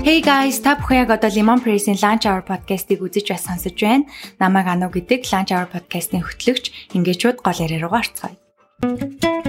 Hey guys, та бүхэн яг одоо Lemon Press-ийн Lunch Hour podcast-ыг үзэж бас сонсож байна. Намайг Ану гэдэг Lunch Hour podcast-ийн хөтлөгч Ингээчүүд гол яриа руугаа орцгоё.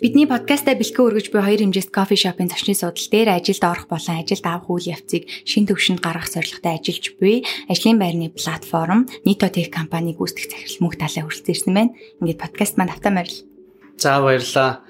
Бидний подкастаа бэлтгэн өргөж буй хоёр хэмжээст кофе шопын зочны суудал дээр ажилд орох болон ажилд авах үйл явцыг шин төвшөнд гаргах зорилготой ажиллаж буй ажлын байрны платформ Nito Tech компаниг үүсгэх захирал мөнх талаа хүрэлцэн ирсэн байна. Ингээд подкаст маань автаа морил. За баярлалаа.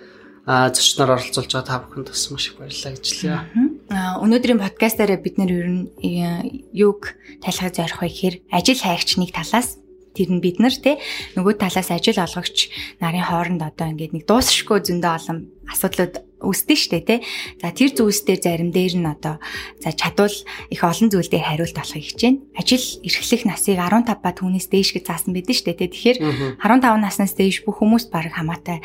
А зочноор оролцуулж байгаа та бүхэнд бас маш их баярлалаа гэж хэлье. А өнөөдрийн подкастаараа бид нэр нь э, юг тайлхаж зорих вэ гэхээр ажил хайгч нэг талаас тэр нь бид нар те нөгөө талаас ажил олгогч нарын хооронд одоо ингээд нэг дуусшгүй зөндөө олон асуудлууд үүсдэж штэ те. За тэр зүйлс дээр зарим дээр нь одоо за чадвал их олон зүйл дээр хариулт олохыг хичээнэ. Ажил эрхлэх насыг 15 ба түүнээс дээш гэж заасан байдаг штэ те. Тэгэхээр 15 наснаас дээш бүх хүмүүст баг хамаатай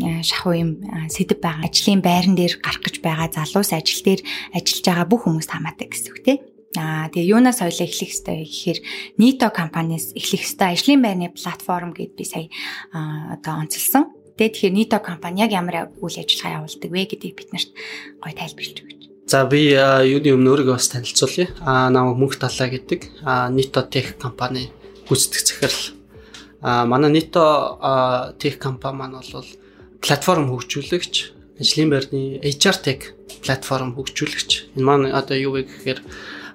э, шахуу юм э, сэдв байгаа. Ажлын байран дээр гарах гэж байгаа залуус ажил дээр ажиллаж байгаа бүх хүмүүст хамаатай гэсэн үг те. Аа тэгээ юунаас соёлоо эхлэх хэвтэй гэхээр Nito компаниас эхлэх хэвтэй ажлын байрны платформ гэд би сая одоо онцлсан. Тэгээ тэгэхээр Nito компани яг ямар үйл ажиллагаа явуулдаг вэ гэдгийг биднэрт гоё тайлбарлаж өгч. За би юуны өмнө өөрийгөө бас танилцуулъя. Аа намайг Мөнх Талаа гэдэг. Аа Nito Tech компани гүйцэтгэх захирал. Аа манай Nito Tech компани маань бол платформ хөгжүүлэгч, ажлын байрны HR Tech платформ хөгжүүлэгч. Энэ маань одоо юу вэ гэхээр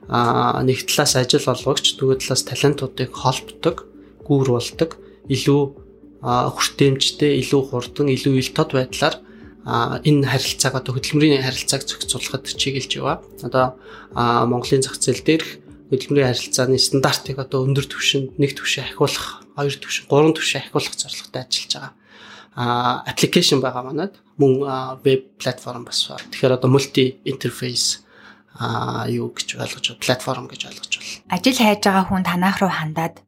нэг талаас ажил олгогч нөгөө талаас талентуудыг холбдог, гүүруулдэг, илүү хүртээмжтэй, илүү хурдан, илүү ил тод байдлаар энэ харилцааг одоо хөдөлмөрийн харилцааг зохицуулахад чиглэж яваа. Одоо Монголын зах зээл дээрх хөдөлмөрийн харилцааны стандартыг одоо өндөр түвшинд нэг түвшин ахиулах, хоёр түвшин, гурван түвшин ахиулах зорилготой ажиллаж байгаа. А аппликейшн байгаа манад мөн веб платформ бас байна. Тэгэхээр одоо мульти интерфейс аа юу гэж ойлгож платформ гэж ойлгож байна. Ажил хайж байгаа хүн танах руу хандаад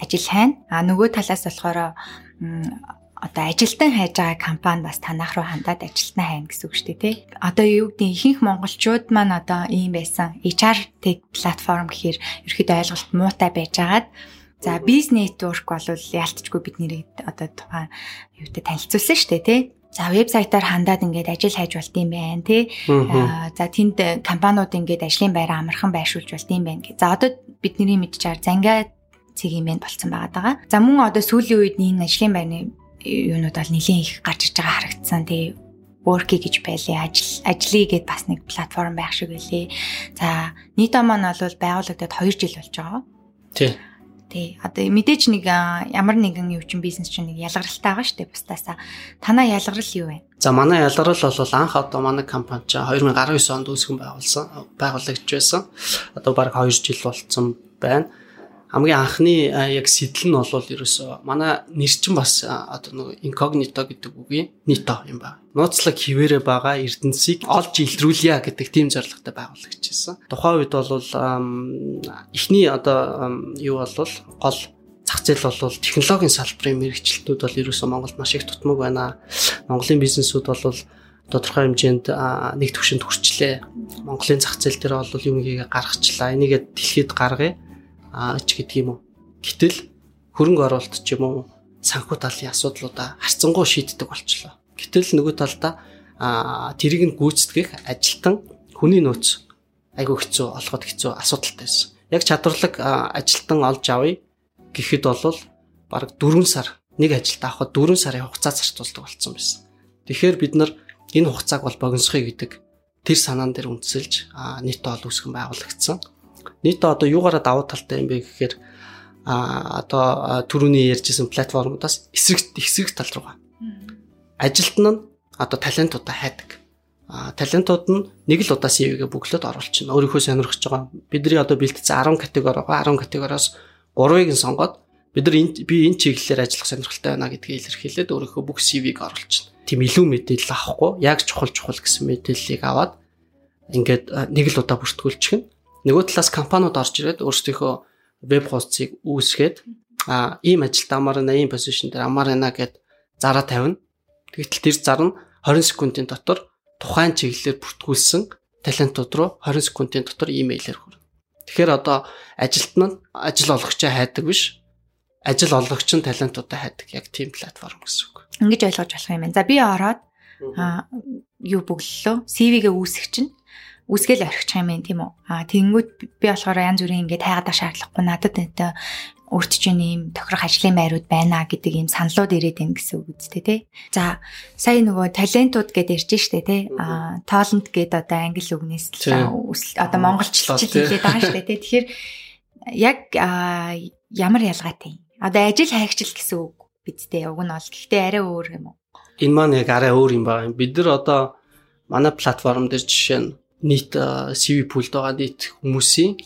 ажил хайна. А нөгөө талаас болохоор одоо ажилтан хайж байгаа компани бас танах руу хандаад ажилтнаа хайна гэсэн үг шүү дээ тий. Одоо юу гэдэг ихэнх монголчууд маань одоо ийм байсан HR tech платформ гэхээр ерөөхдөө ойлголт муутай байжгаад За бизнес нэтворк бол яалтчгүй бид нэрийг одоо тухайн юутай танилцуулсан шүү дээ тий. За вебсайтаар хандаад ингээд ажил хайж болт юм байна тий. За тэнд компаниуд ингээд ажлын байраа амархан байршуулж болт юм байна гэ. За одоо бидний мэдчихээр зангаа цэгийн мэнд болцсон байгаа даа. За мөн одоо сүүлийн үед энэ ажлын байрны юунууд бол нэлийн их гарч иж байгаа харагдсан тий. Worky гэж байлээ. Ажил ажлыг гэд бас нэг платформ байх шиг байлээ. За нийт маань бол байгуулагдаад 2 жил болж байгаа. Тий. Тий. Одоо мэдээж нэг ямар нэгэн юу чин бизнес чинь нэг ялгаралтай байгаа шүү дээ. Бусдаасаа танаа ялгарл юу вэ? За манай ялгарл бол анх одоо манай компани чинь 2019 онд үүсгэн байгуулсан байгуулагдж байсан. Одоо баг 2 жил болцсон байна хамгийн анхны яг сэтэл нь бол ерөөсөө манай нэр чинь бас одоо нөгөө инкогнито гэдэг үгийн нито юм байна. Нууцлаг хിവэрэ байгаа эрдэнсийг олж илрүүлье гэдэг тийм зорилготой байгуулагдчихсан. Тухайн үед бол эхний одоо юу бол гол зах зээл бол технологийн салбарын мэрэгчлэлтүүд бол ерөөсөө Монголд маш их тутмаг байна. Монголын бизнесүүд бол тодорхой хэмжээнд нэг төвшөнд хүрчлээ. Монголын зах зээл дээр бол юм хийгээ гаргачлаа. Энийгээ дэлхийд гаргая аач гэдэг юм уу. Гэтэл хөрөнгө оруулалт ч юм уу санхүү талын асуудлуудаа харцангуй шийддэг болчлоо. Гэтэл нөгөө талдаа аа тэрийг нь гүйцэтгэх ажилтан хүний нөөц айгүй хэцүү олоход хэцүү асуудалтай байсан. Яг чадварлаг ажилтан олж авъя гэхэд бол бараг 4 сар нэг ажилд авахд 4 сарын хугацаа зарцуулдаг болсон байсан. Тэгэхээр бид нар энэ хугацааг бол богиносхой гэдэг тэр санаан дээр үндэслэж нийт ол үүсгэн байгуулагдсан нийтээ одоо юугаараа давуу талтай юм бэ гэхээр а одоо түрүүний ярьжсэн платформудаас эсрэг эсрэг тал руугаа. Ажилтан нь одоо талентуудаа хайдаг. А талентууд нь нэг л удаа CV-гээ бүглөөд оруулчихна. Өөрийнхөө сонирхож байгаа. Бидний одоо бэлтгэсэн 10 категори байгаа. 10 категориос 3-ыг нь сонгоод бид нар би энэ чиглэлээр ажиллах сонирхолтой байна гэдгийг илэрхийлээд өөрийнхөө бүх CV-г оруулчихна. Тим илүү мэдээлэл авахгүй, яг чухал чухал гэсэн мэдээллийг аваад ингээд нэг л удаа бүртгүүлчихнэ нөгөө талаас компаниуд орж ирээд өөрсдийнхөө веб хуудсыг үүсгээд а ийм ажилд амар байна, ийм позишн дээр амар байна гэд зараа тавина. Тэгтэл тэр зар нь 20 секундын дотор тухайн чиглэлээр бүртгүүлсэн талентууд руу 20 секундын дотор имэйлээр хүрнэ. Тэгэхээр одоо ажилт нь ажил олгогчоо хайдаг биш. ажил олгогч нь талентуудаа хайдаг яг тийм платформ гэсэн үг. Ингэж ойлгож болох юм байна. За би ороод а юу бүглөлөө CV-гээ үүсгэх чинь үсгээл орхичих юм байна тийм үү. А тэгэнгүүт би болохоор янз бүрийн ингээд хайгадаг шаардлагагүй надад энэ өөрт чинь ийм тохирох ажлын байрууд байна гэдэг ийм саналууд ирээд байна гэсэн үг үстэй тий. За сая нөгөө талентууд гэдээ ирж штэ тий. А талент гэдэг одоо англи үгнээс одоо монголчлж хэлээд байгаа штэ тий. Тэгэхээр яг ямар ялгаатай юм? Одоо ажил хайгчл гэсэн үг бидтэй уг нь бол гэхдээ арай өөр юм уу? Энэ маань яг арай өөр юм байна. Бид нар одоо манай платформ дээр жишээ нь нийт CV pool-д байгаа нийт хүмүүсийн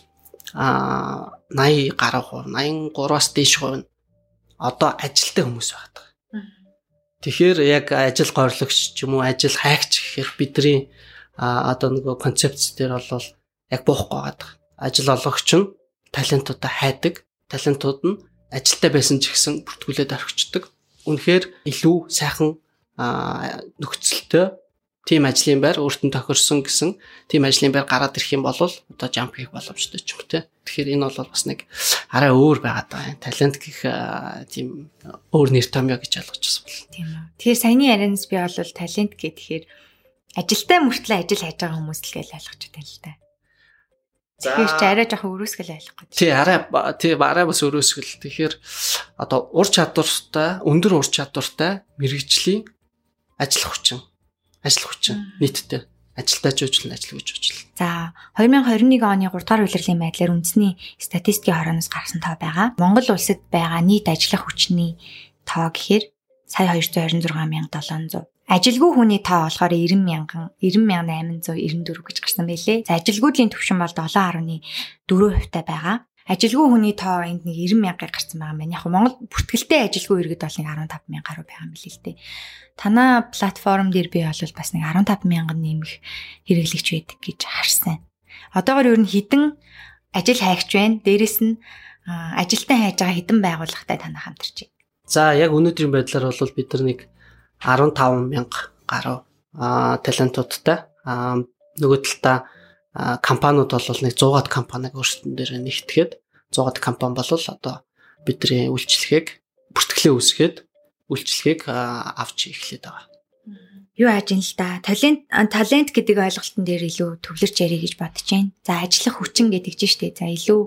а 80 гаруй хувь 83-аас дээш хувь нь одоо ажилтай хүмүүс байдаг. Тэгэхээр яг ажил горлогч ч юм уу ажил хайгч гэхээр бидний одоо нөгөө концепц дээр бол яг буухгүй байгаа. Ажил олгогч нь талентуудаа хайдаг. Талентууд нь ажилтай байсан ч гэсэн бүртгүүлээд орхичдаг. Үнэхээр илүү сайхан нөхцөлтэй тийм ажлын байр өөртөө тохирсон гэсэн тийм ажлын байр гараад ирэх юм бол одоо jump хийх боломжтой ч юм те. Тэгэхээр энэ бол бас нэг арай өөр байгаад байгаа. Талент гэх тийм өөр нэр томьёо гэж ойлгож байна. Тийм үү. Тэгэхээр саяны ярианаас би бол талент гэхээр ажилтай мөртлөө ажил хайж байгаа хүмүүс л гэж ойлгож байна л да. Тэгэхээр ч арай жоохон өрөөсгөл ойлгох гэж. Тий, арай тий арай бас өрөөсгөл. Тэгэхээр одоо ур чадвартай, өндөр ур чадвартай мэрэгжлийн ажил хүчин, ажил хүчин нийтдээ ажилтаа жуулчлан ажил гэж уучлаа. За 2021 оны 3 дугаар улирлын байдлаар үндэсний статистикийн хорооноос гарсан тоо байгаа. Монгол улсад байгаа нийт ажиллах хүчний тоо гэхээр сая 226 мянга 700 Ажилгүй хүний тоо болохоор 90 мянган 90 мянга 894 гэж гарсан байлээ. За ажилгүйдлийн түвшин бол 7.4% та байгаа. Ажилгүй хүний тоо энд нэг 90 мянгаыг гарсан байгаа юм байна. Яг Монгол бүртгэлтэй ажилгүй иргэд бол нэг 15 мянга гаруй байгаа юм билээ л дээ. Танаа платформ дээр би бол бас нэг 15 мянган нэмэх хэрэглэгч байдаг гэж харсан. Одоогор ер нь хідэн ажил хайгч байна. Дээрэс нь ажилтан хайж байгаа хідэн байгууллагатай танаа хамтарч байна. За яг өнөөдрийн байдлаар бол бид нар нэг 15 мянга гаруй талентуудтай нөгөө талдаа компаниуд бол нэг 100-аад компаниг өөрсдөн дээр нэгтгэхэд 100-аад компани бол одоо бидний үйлчлэгийг бүртгэлээ үүсгээд үйлчлэгийг авч эхлэхэд байгаа юу ааж ин л да. Талент талент гэдэг ойлголтын дээр илүү төвлөрч ярих гэж бодож байна. За ажиллах хүчин гэдэг чинь штэ. За илүү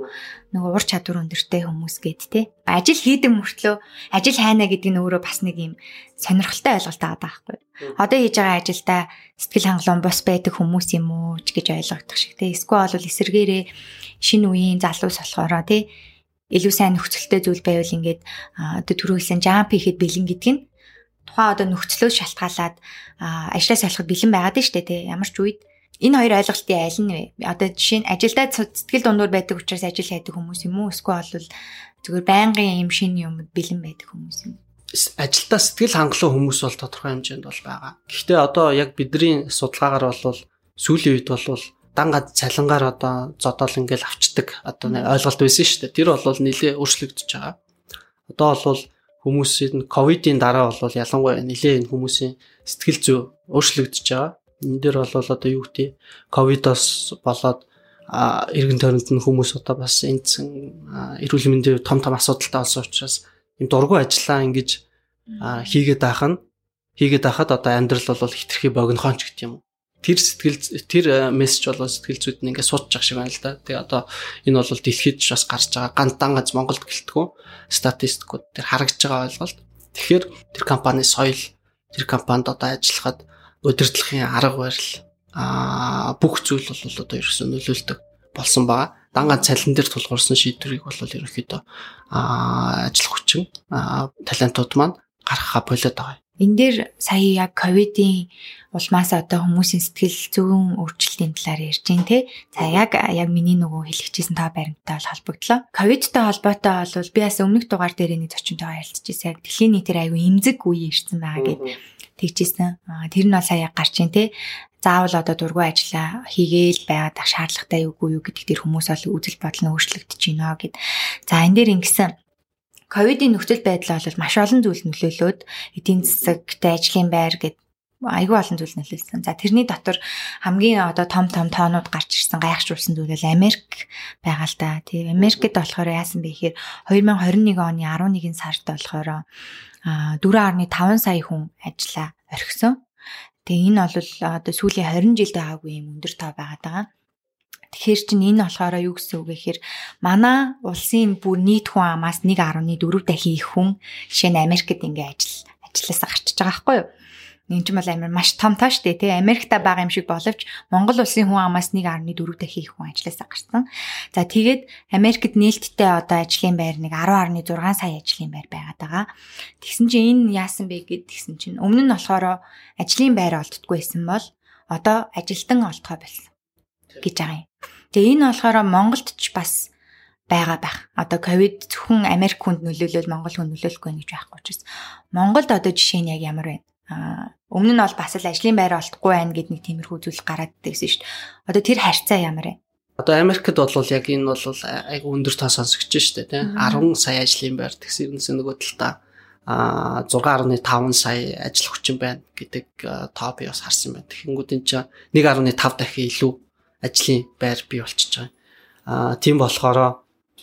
нөгөө ур чадвар өндөртэй хүмүүс гээд те. Ажил хийдэг мөртлөө ажил хайна гэдэг нь өөрөө бас нэг юм сонирхолтой ойлголт байгаа байхгүй. Одоо хийж байгаа ажилдаа сэтгэл хангалуун бос байдаг хүмүүс юм уу гэж ойлгогдох шиг те. Эсвэл бол эсэргээрээ шинэ үеийн залуус болохоро те илүү сайн нөхцөлтэй зүйл байвал ингээд одоо түрүүлсэн жамп хийхэд бэлэн гэдэг нь тухайн одоо нөхцлөөс шалтгаалаад ажлаа солиход бэлэн байгаад нь штэ тий ямар ч үед энэ хоёр ойлголтын аль нь вэ? Одоо жишээ нь ажилдаа сэтгэл дундуур байдаг учраас ажил хайдаг хүмүүс юм уу? Эсвэл бол зүгээр байнгын юм шин юм бэлэн байдаг хүмүүс юм. Ажилдаа сэтгэл хангалуун хүмүүс бол тодорхой хэмжээнд бол байгаа. Гэхдээ одоо яг бидний судалгаагаар бол сүүлийн үед бол дангад цалингаар одоо зодоол ингээл авчдаг одоо ойлголт байсан шүү дээ. Тэр бол нэлээ өөрчлөгдөж байгаа. Одоо бол хүмүүсийн ковидын дараа бол ялангуяа нэлээд энэ хүмүүсийн сэтгэл зүй өөрчлөгдөж байгаа. Энэ дээр бол одоо юу гэдэг ковидоос болоод эргэн тойронд нь хүмүүс одоо бас эндсэн эрүүл мэндийн том том асуудалтай болсон учраас юм дургу ажиллаа ингэж хийгээд байх нь хийгээд байхад одоо амьдрал бол хитрхи богинохоон ч гэдэг юм уу тэр сэтгэл тэр мессеж болоо сэтгэл зүйд нь ингээд суудж ах шиг байна л да. Тэгээ одоо энэ бол дэлхийд ч бас гарч байгаа гандан гац Монголд гэлтгүү статистикууд тэр харагдж байгаа ойлголт. Тэгэхээр тэр компани соёл тэр компанид одоо ажиллахад удирдлагын арга барил а бүх зүйл бол одоо ерөөсөө нөлөөлдөг болсон байгаа. Дангаа цалин дээр тулгуурсан шийдвэрийг бол ерөнхийдөө а ажил хүчин талентууд маань гаргахаа болоод байгаа. Энэ дээр сая яг ковидын улмаас одоо хүмүүсийн сэтгэл зүйн өөрчлөлтийн талаар ярьж байна те. За яг яг миний нөгөө хэлчихсэн та баримттай бол холбогдлоо. Ковидтай холбоотой бол би бас өмнөх дугаар дээр нэг зочинтойгоо ярилцчихсан. Яг дэлхийн нийтээр аюу эмзэг үе ирсэн байгаа гэд тэгжсэн. Тэр нь бол сая гарч ийн те заавал одоо дургу ажиллаа хийгээл байгаад шаардлагатай юугүй юу гэдэг тэр хүмүүс бол үзэл бодол нь өөрчлөгдөж байна гэд. За энэ дээр ингэсэн ковидын нөхцөл байдал бол маш олон зүйл нөлөөлөөд эдийн засагт ажлын байр гэд айгүй олон зүйл нөлөөлсөн. За тэрний дотор хамгийн одоо том том тоонууд гарч ирсэн гайхшруулсан зүйл бол Америк байгаа л да. Тийм Америкт болохоор яасан бэ гэхээр 2021 оны 11 сард болохоор 4.5 сая хүн ажиллаа орхисон. Тэгээ энэ бол одоо сүүлийн 20 жилд байгаагүй юм өндөр тоо байгаа. Тэгэхээр чинь энэ болохоор юу гэсэн үг гэхээр манай улсын бүр нийт хүн амаас 1.4 дахин их хүн жишээ нь Америкт ингээ ажил ажилласаа гарчиж байгаа байхгүй юу? Энд ч юм бол амар маш том тоо штэ тий Америкта байгаа юм шиг боловч Монгол улсын хүн амаас 1.4 дахин их хүн ажилласаа гарсан. За тэгээд Америкт нээлттэй одоо ажлын байр нэг 10.6 сая ажлын байр байгаад байгаа. Тэгсэн чинь энэ яасан бэ гэд тэгсэн чинь өмнө нь болохоор ажлын байр олддгүй байсан бол одоо ажилтан олдгоо болсон гэж байгаа юм. Тэгээ энэ болохоор Монголд ч бас байгаа байх. Одоо ковид зөвхөн Америк хүнд нөлөөлөл Монгол хүнд нөлөөлөхгүй гэж байхгүй учраас Монголд одоо жишээ нь яг ямар вэ? Аа өмнө нь бол бас л ажлын байр олдохгүй байх гэд нэг тиймэрхүү зүйл гараад байсан шүү дээ. Одоо тэр харьцаа ямар вэ? Одоо Америкт бол яг энэ бол айгу өндөр тоо сонсогч шүү дээ тийм 10 сая ажлын байр тэгсэн юмс нөгөө талдаа а 6.5 сая ажил хүчин байна гэдэг тоо би бас харсан байна. Тэгэнгүүт энэ чинь 1.5 дахин илүү ажлын байр бий болчихж байгаа. А тийм болохоор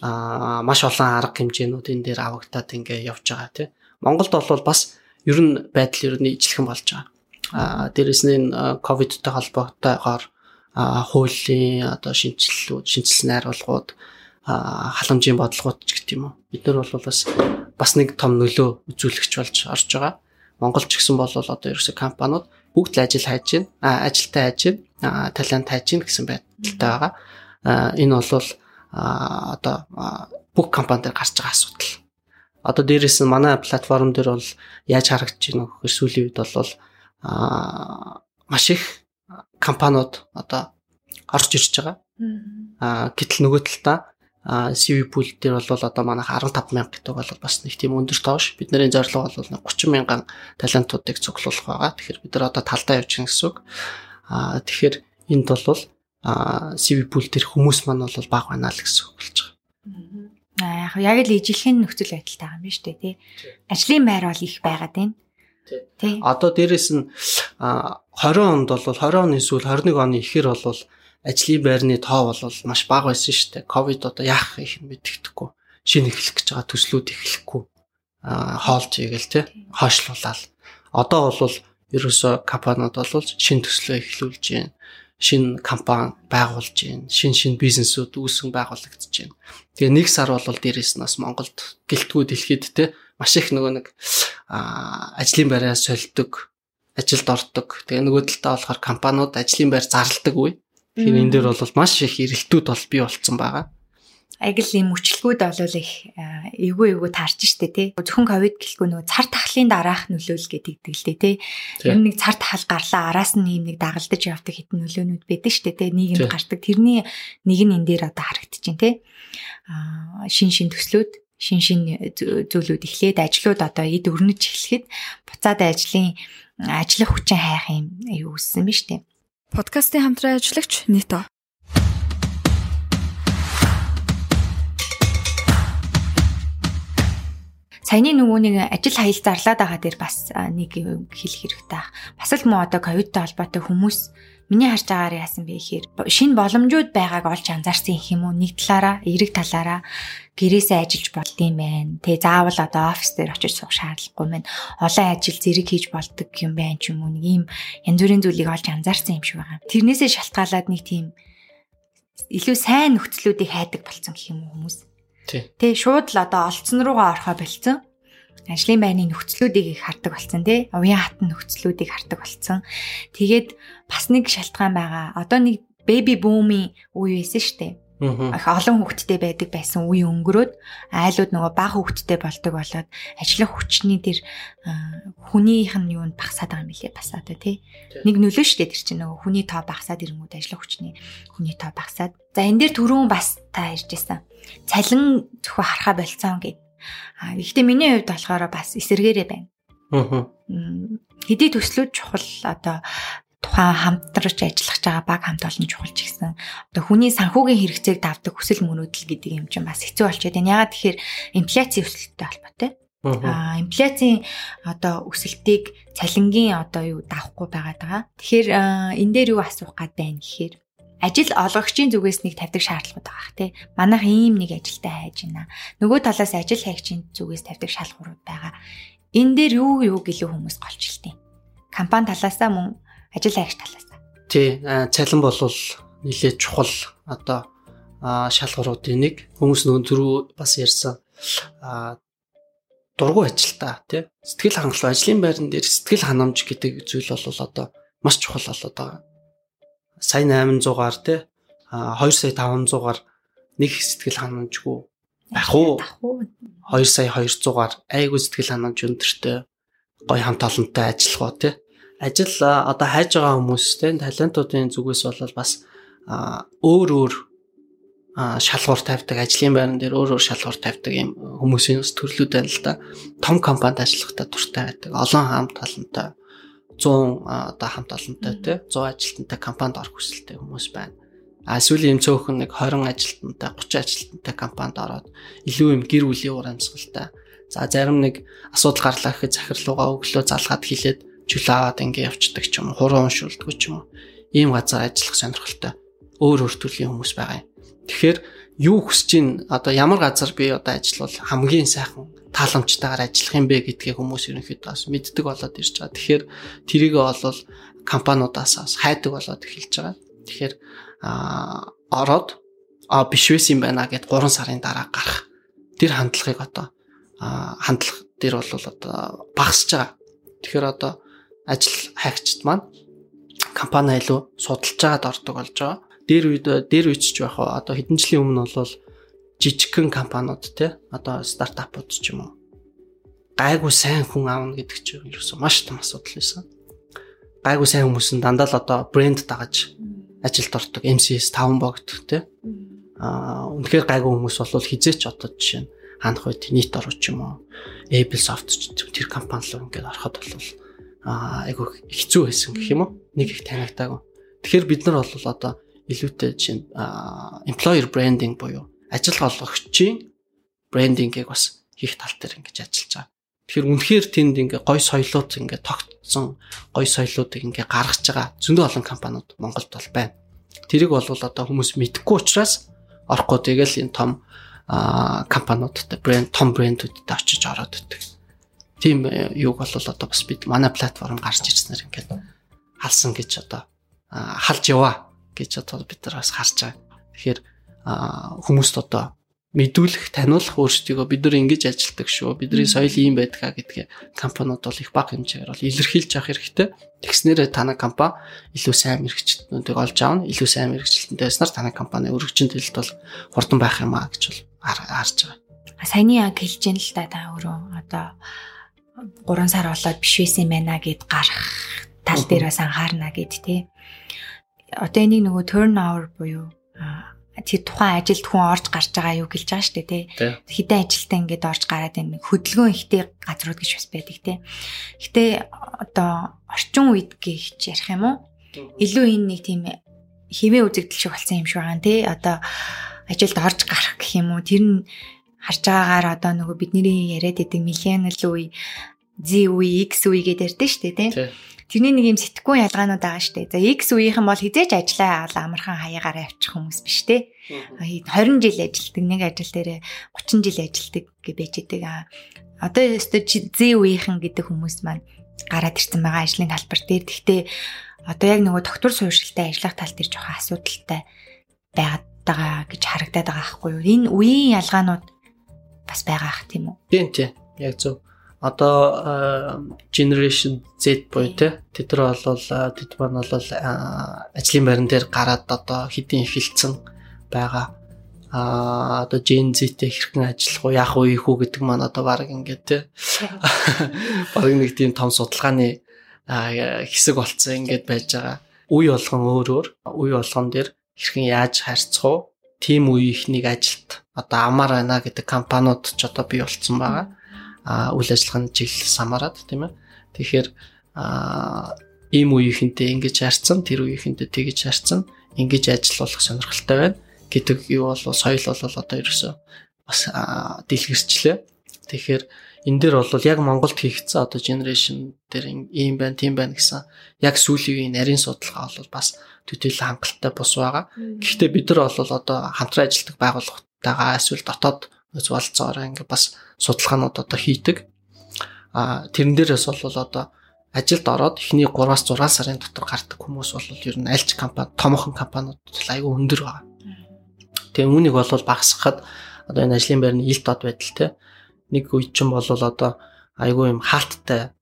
а маш олон арга хэмжээнүүд энэ дээр авагдаад ингээ явж байгаа тийм. Монголд бол бас ер нь байдал ер нь ижлэхэн болж байгаа. А дээрэс нь ковидтай холбоотойгоор хуулийн одоо шинжилэлүүд, шинжилсэн найруулгууд халамжийн бодлогууд ч гэх юм уу. Бид нар бол бас бас нэг том нөлөө үзүүлэгч болж орж байгаа. Монгол ч гэсэн бол одоо ерөөсө компаниуд бүгд л ажил хайж байна. А ажилтаа хайж байна. Талент хайж байна гэсэн байдалтай байгаа. Энэ бол одоо бүх компани дээр гарч байгаа асуудал одоо дээрэс нь манай платформ дээр бол яаж харагдаж байна гэхээр сүүлийн үед бол аа маш их компаниуд одоо орж ирж байгаа. Аа гэтэл нөгөө талдаа CV pool дээр бол одоо манайх 15 мянга гэдэг бол бас нэг тийм өндөр тоош. Бидний зорилго бол 30 мянган талентуудыг цуглуулах байгаа. Тэгэхээр бид нар одоо талдаа явж байгаа гэсэн үг. Аа тэгэхээр энд бол CV pool дээр хүмүүс маань бол баг байна л гэсэн үг болж байгаа. Аа яг яг л ижилхэн нөхцөл байдалтай байгаа юм биш үү тий. Ажлын байр бол их байгаад байна. Тий. Одоо дээрэс нь 20 онд бол 20 оны эсвэл 21 оны ихэр бол ажлын байрны тоо бол маш бага байсан шүү дээ. Ковид одоо яах их мэддэхгүй. Шинэ эхлэх гэж байгаа төслүүд эхлэхгүй. Аа хоолж игээл тий. Хойшлуулаад. Одоо бол ерөөсө компаниуд бол шинэ төслөө эхлүүлж байна шинэ компани байгуулж байна. Шин шин бизнесүүд үүсгэн байгуулагдаж байна. Тэгээ нэг сар бол дээрээс нь бас Монголд гэлтгүү дэлхийд те маш их нөгөө нэг ажлын байраа сольдог, ажилд ордог. Тэгээ нөгөө талдаа болохоор компаниуд ажлын байр зарладаг үе. Тэгэхээр энэ дээр бол маш их эрэлтүүд бол бий болцсон байгаа аяг л юм өчлгүүд болвол их эвгүй эвгүй таарч штэ тий. Зөвхөн ковид гэлгүй нөгөө цар тахлын дараах нөлөөл гэдэг л дээ тий. Ер нь нэг цар тахал гарлаа араас нь юм нэг дагалдаж явдаг хитэн нөлөөнүүд байдаг штэ тий. Нийгэмд гардаг. Тэрний нэг нь энэ дээр одоо харагдчихээн тий. Аа шин шин төслүүд шин шин зүйлүүд эхлээд ажлууд одоо эд өрнөж эхлэхэд буцаад ажлын ажлах хүчин хайх юм юу үссэн биз дээ. Подкастын хамтран ажиллагч Нито саяны нөгөө нэг ажил хаял зарлаад байгаа дээр бас нэг хэлэх хэрэгтэй. Бас л муу одоо ковидтай холбоотой хүмүүс миний харж байгаагаар яасан бэ гэхээр шинэ боломжууд байгааг олж анзаарсан юм уу нэг талаараа эрэг талаараа гэрээсээ ажиллаж болдгийм байх. Тэ заавал одоо офис дээр очиж суух шаардлагагүй мэн. Олон ажил зэрэг хийж болдог юм байна ч юм уу нэг ийм янз бүрийн зүйлийг олж анзаарсан юм шиг байгаа. Тэрнээсээ шалтгаалаад нэг тийм илүү сайн нөхцлүүдийг хайдаг болсон гэх юм уу хүмүүс. Тэ шууд л одоо олцсон руугаа орохоо болцсон. Ажлын байрны нөхцлүүдийг их хардаг болсон тий. Уян хатан нөхцлүүдийг хардаг болсон. Тэгээд бас нэг шалтгаан байгаа. Одоо нэг бэби бумын үе байсан шүү дээ. Их олон хүүхэдтэй байдаг байсан үе өнгөрөөд айлууд нөгөө бага хүүхэдтэй болдог болоод ажлын хүчний тэр хүнийх нь юунд багасаад байгаа юм билээ бас одоо тий. Нэг нөлөө шүү дээ тэр чинь нөгөө хүний тоо багасаад ирэнгүүт ажлын хүчний хүний тоо багасаад. За энэ дээр түрүүн бас та ярьжсэн цалин зөвхөн харахаа болцсон гэд. А гэхдээ миний хувьд болохоор бас эсэргээрээ байна. Аа. Хэдий төслүүд чухал одоо тухайн хамтарч ажиллах байгаа баг хамт олон чухал ч гэсэн одоо хүний санхүүгийн хэрэгцээг давдаг хүсэл мөрөөдөл гэдэг юм чинь бас хэцүү болчиход байна. Ягаад тэгэхээр инфляци өсөлттэй холбоотой. А инфляцийн одоо өсөлтийг цалингийн одоо юу байгаад байгаа. Тэгэхээр энэ дээр юу асуух гад байна гэхээр ажил олгогчийн зүгээс нэг тавьдаг шаардлагууд байгаа тий. Манайх ийм нэг ажилтай хайж байна. Нөгөө талаас ажил хайгчийн зүгээс тавьдаг шалгуурууд байгаа. Энэ дээр юу юу гэлөө хүмүүс голчлтیں۔ Компани талаасаа мөн ажил хайгч талаасаа. Тий, цалин бол нэлээд чухал одоо шалгууруудын нэг хүмүүс нөгөө түрүү бас ярьсан дургу ажилтаа тий сэтгэл хангалуун ажлын байран дээр сэтгэл ханамж гэдэг зүйл бол одоо маш чухал болоод байгаа. Сая 800-аар тий 2 сая 500-аар нэг сэтгэл ханамжгүй байх уу? 2 сая 200-аар айгүй сэтгэл ханамж өндөртэй гой хамт олонтой ажиллах уу тий ажил одоо хайж байгаа хүмүүстэй талентуудын зүгээс бол бас өөр өөр шалгуур тавьдаг ажлын байран дээр өөр өөр шалгуур тавьдаг юм хүмүүсийн төрлүүд байна л да. Том компанид ажиллахдаа дуртай байдаг. Олон хамт олонтой 100 одоо хамт олонтой тий 100 ажилтнтай компанид орох хүсэлтэй хүмүүс байна. А эсвэл юм цөөхөн нэг 20 ажилтнтай 30 ажилтнтай компанид ороод илүү юм гэр бүлийн ур амьсгалтай. За зарим нэг асуудал гарлаа гэхэд захирлуугаа өглөө залгаад хилээд чөлөө аваад ингэ явцдаг ч юм уу, хуруу уншуулдаг ч юм уу. Ийм газар ажиллах сонирхолтой өөр өөр төрлийн хүмүүс байгаа юм. Тэгэхээр юу хүсэж ин одоо ямар газар би одоо ажиллавал хамгийн сайхан тааламжтайгаар ажиллах юм бэ гэдгийг хүмүүс ерөнхийдөө бас мэддэг болоод ирж байгаа. Тэгэхээр тэрийгээ бол компаниудаас хайдаг болоод эхэлж байгаа. Тэгэхээр а ороод а биш байсан юм байна гэд 3 сарын дараа гарах. Тэр хандлагыг одоо хандлах дээр бол одоо багасж байгаа. Тэгэхээр одоо ажил хайгчд маань компани илүү судалж байгаад ордог болж байгаа дээр үед дээр үечж байх одоо хэдэн жилийн өмнө бол жижигхэн компаниуд те одоо стартапууд ч юм уу гайгүй сайн хүн аавна гэдэг чинь ерөөсөө маш том асуудал байсан. Гайгүй сайн хүмүүс нь дандаа л одоо брэнд дагаж ажилд ордог MCS 5 богд те. Аа үнэхээр гайгүй хүмүүс бол хизээч одоо жишээ нь ханах үед нийт орч юм уу Applesoft ч тэр компани руу ингээд ороход бол аа айгүй хэцүү байсан гэх юм уу нэг их танигдаагүй. Тэгэхээр бид нар бол одоо илүүтэй чинь employer branding буюу ажил олгогчийн брендингийг бас хийх тал дээр ингэж ажиллаж байгаа. Тэгэхээр үнэхээр тэнд ингээ гой соёлууд ингээ тогтсон гой соёлуудыг ингээ гаргаж байгаа зөндөө олон компаниуд Монголд бол байна. Тэрийг бол одоо хүмүүс мэдхгүй учраас орохгүй тэгэл энэ том компаниудтай брэнд том брэндүүдэд очиж ороод идэг. Тийм э, юуг бол одоо бас бид манай платформ гарч ирснээр ингээд халсан гэж одоо халж яваа гэж одоо бид нар бас харж байгаа. Тэгэхээр хүмүүст одоо мэдүүлэх, таниулах өөрсдийгөө бид нар ингэж ажилтдаг шүү. Бидний соёл ийм байдгаа гэдгээ компаниуд бол их бага хэмжээгээр бол илэрхийлж авах хэрэгтэй. Тэгснээрээ танай компани илүү сайн мэрэгчлэнүүдийг олж аавна. Илүү сайн мэрэгчлэнтэй байснаар танай компани өргөжин төлөлт бол хурдан байх юм аа гэж бол харж байгаа. Саяны яг хэлж ин л да та өөрөө одоо 3 сар болоод биш байсан байна гэд гарах тал дээр бас анхаарна гэд тий одоо энийг нөгөө turnover буюу тэр тухайн ажилд хүн орж гарч байгаа юу гэлж байгаа шүү дээ тий. Хэдэн ажилтаа ингээд орж гараад энэ хөдөлгөөн ихтэй газрууд гэж бас байдаг тий. Гэтэ одоо орчин үед гэж ярих юм уу? Илүү энэ нэг тийм хэвээ үзэгдэл шиг болсон юм шиг байгаа тий. Одоо ажилд орж гарах гэх юм уу? Тэр нь харж байгаагаар одоо нөгөө бидний яриад идэг millennial үе, Z үе, X үе гэдэг ярьдэн шүү дээ тий Тэрний нэг юм сэтгэхгүй ялгаанууд байгаа штэ. За X үеийнхэн бол хизээч ажиллаа амархан хаягаар авчих хүмүүс биш те. 20 жил ажилладаг, нэг ажил дээр 30 жил ажилладаг гэж байж байгаа. Одоо өстө Z үеийнхэн гэдэг хүмүүс маань гараад ирсэн байгаа ажлын талбар дээр. Гэхдээ одоо яг нөгөө доктор сууршилтай ажиллах тал дээр жоохон асуудалтай байгаад байгаа гэж харагдаад байгаа байхгүй юу? Энэ үеийн ялгаанууд бас байгаа ах тийм үү? Тийм тийм. Яг зөв одоо generation Z буюу те тэд нар бол тэд маань бол ажлын байран дээр гараад одоо хэдийн эхэлсэн байгаа. А одоо Gen Z-тэй хэрхэн ажиллах уу яах уу ийхүү гэдэг маань одоо баг ингээд те. Баг нэг тийм том судалгааны хэсэг болцсон ингээд байж байгаа. Үе болгон өөр өөр. Үе болгон дээр хэрхэн яаж харьцах уу тим үе ихнийг ажилт. Одоо амар байна гэдэг компаниуд ч одоо бий болцсон байгаа үйл ажиллагааны чиглэл самараад тийм ээ. Тэгэхээр ийм үеийнхэнтэй ингэж харьцсан, тэр үеийнхэнтэй тэгэж харьцсан, ингэж ажиллах сонирхолтой байна гэдэг юу бол соёл бол одоо ерөөсөө бас дэлгэрчлээ. Тэгэхээр энэ дээр бол яг Монголд хийгдсэн одоо generation дээр ийм байна, тийм байна гэсэн яг сүүлийн нарийн судалгаа бол бас төдийл хангалттай бус байгаа. Гэхдээ бид нар бол одоо хамтран ажилладаг байгууллагатайгаа эсвэл дотоод уулзцаараа ингээ бас судалгаанууд одоо хийдэг. А тэрэн дээрээс бол одоо ажилд ороод эхний 3-аас 6 сарын дотор гардаг хүмүүс бол ер нь альч компани, томоохон компаниуд айгүй өндөр байгаа. Тэгээ үүнийг бол багасгахад одоо энэ ажлын байрны ил дод байдал те нэг үед ч бол одоо айгүй юм хаалттай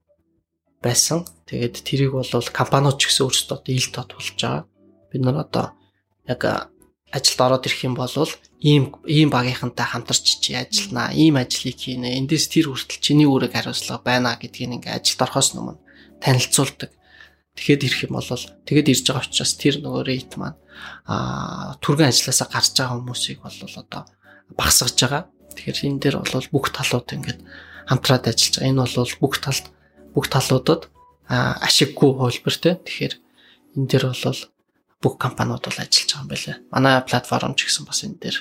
байсан. Тэгээд тэрийг бол компаниуд ч гэсэн өөрсдөө одоо ил тод болж байгаа. Бид нар одоо яг ажилд ороод ирэх юм бол ийм ийм багийнхантай хамтарч чи ажилланаа, ийм ажлыг хийнэ. Эндээс тэр хүртэл чиний үүрэг хариуцлага байна гэдгийг ингээ ажилд орохоос өмнө танилцуулдаг. Тэгэхэд ирэх юм бол тэгэд ирж байгаа учраас тэр нөгөө рейт маань аа түргэн ажилласаа гарч байгаа хүмүүсийг бол одоо багсгаж байгаа. Тэгэхээр энэ дээр бол бүх талууд ингээд хамтраад ажиллаж байгаа. Энэ бол бүх талд бүх талуудад ашиггүй хөлбөр те. Тэгэхээр энэ дээр бол бүх компаниуд бол ажиллаж байгаа юм байна. Манай платформ ч гэсэн бас энэ дээр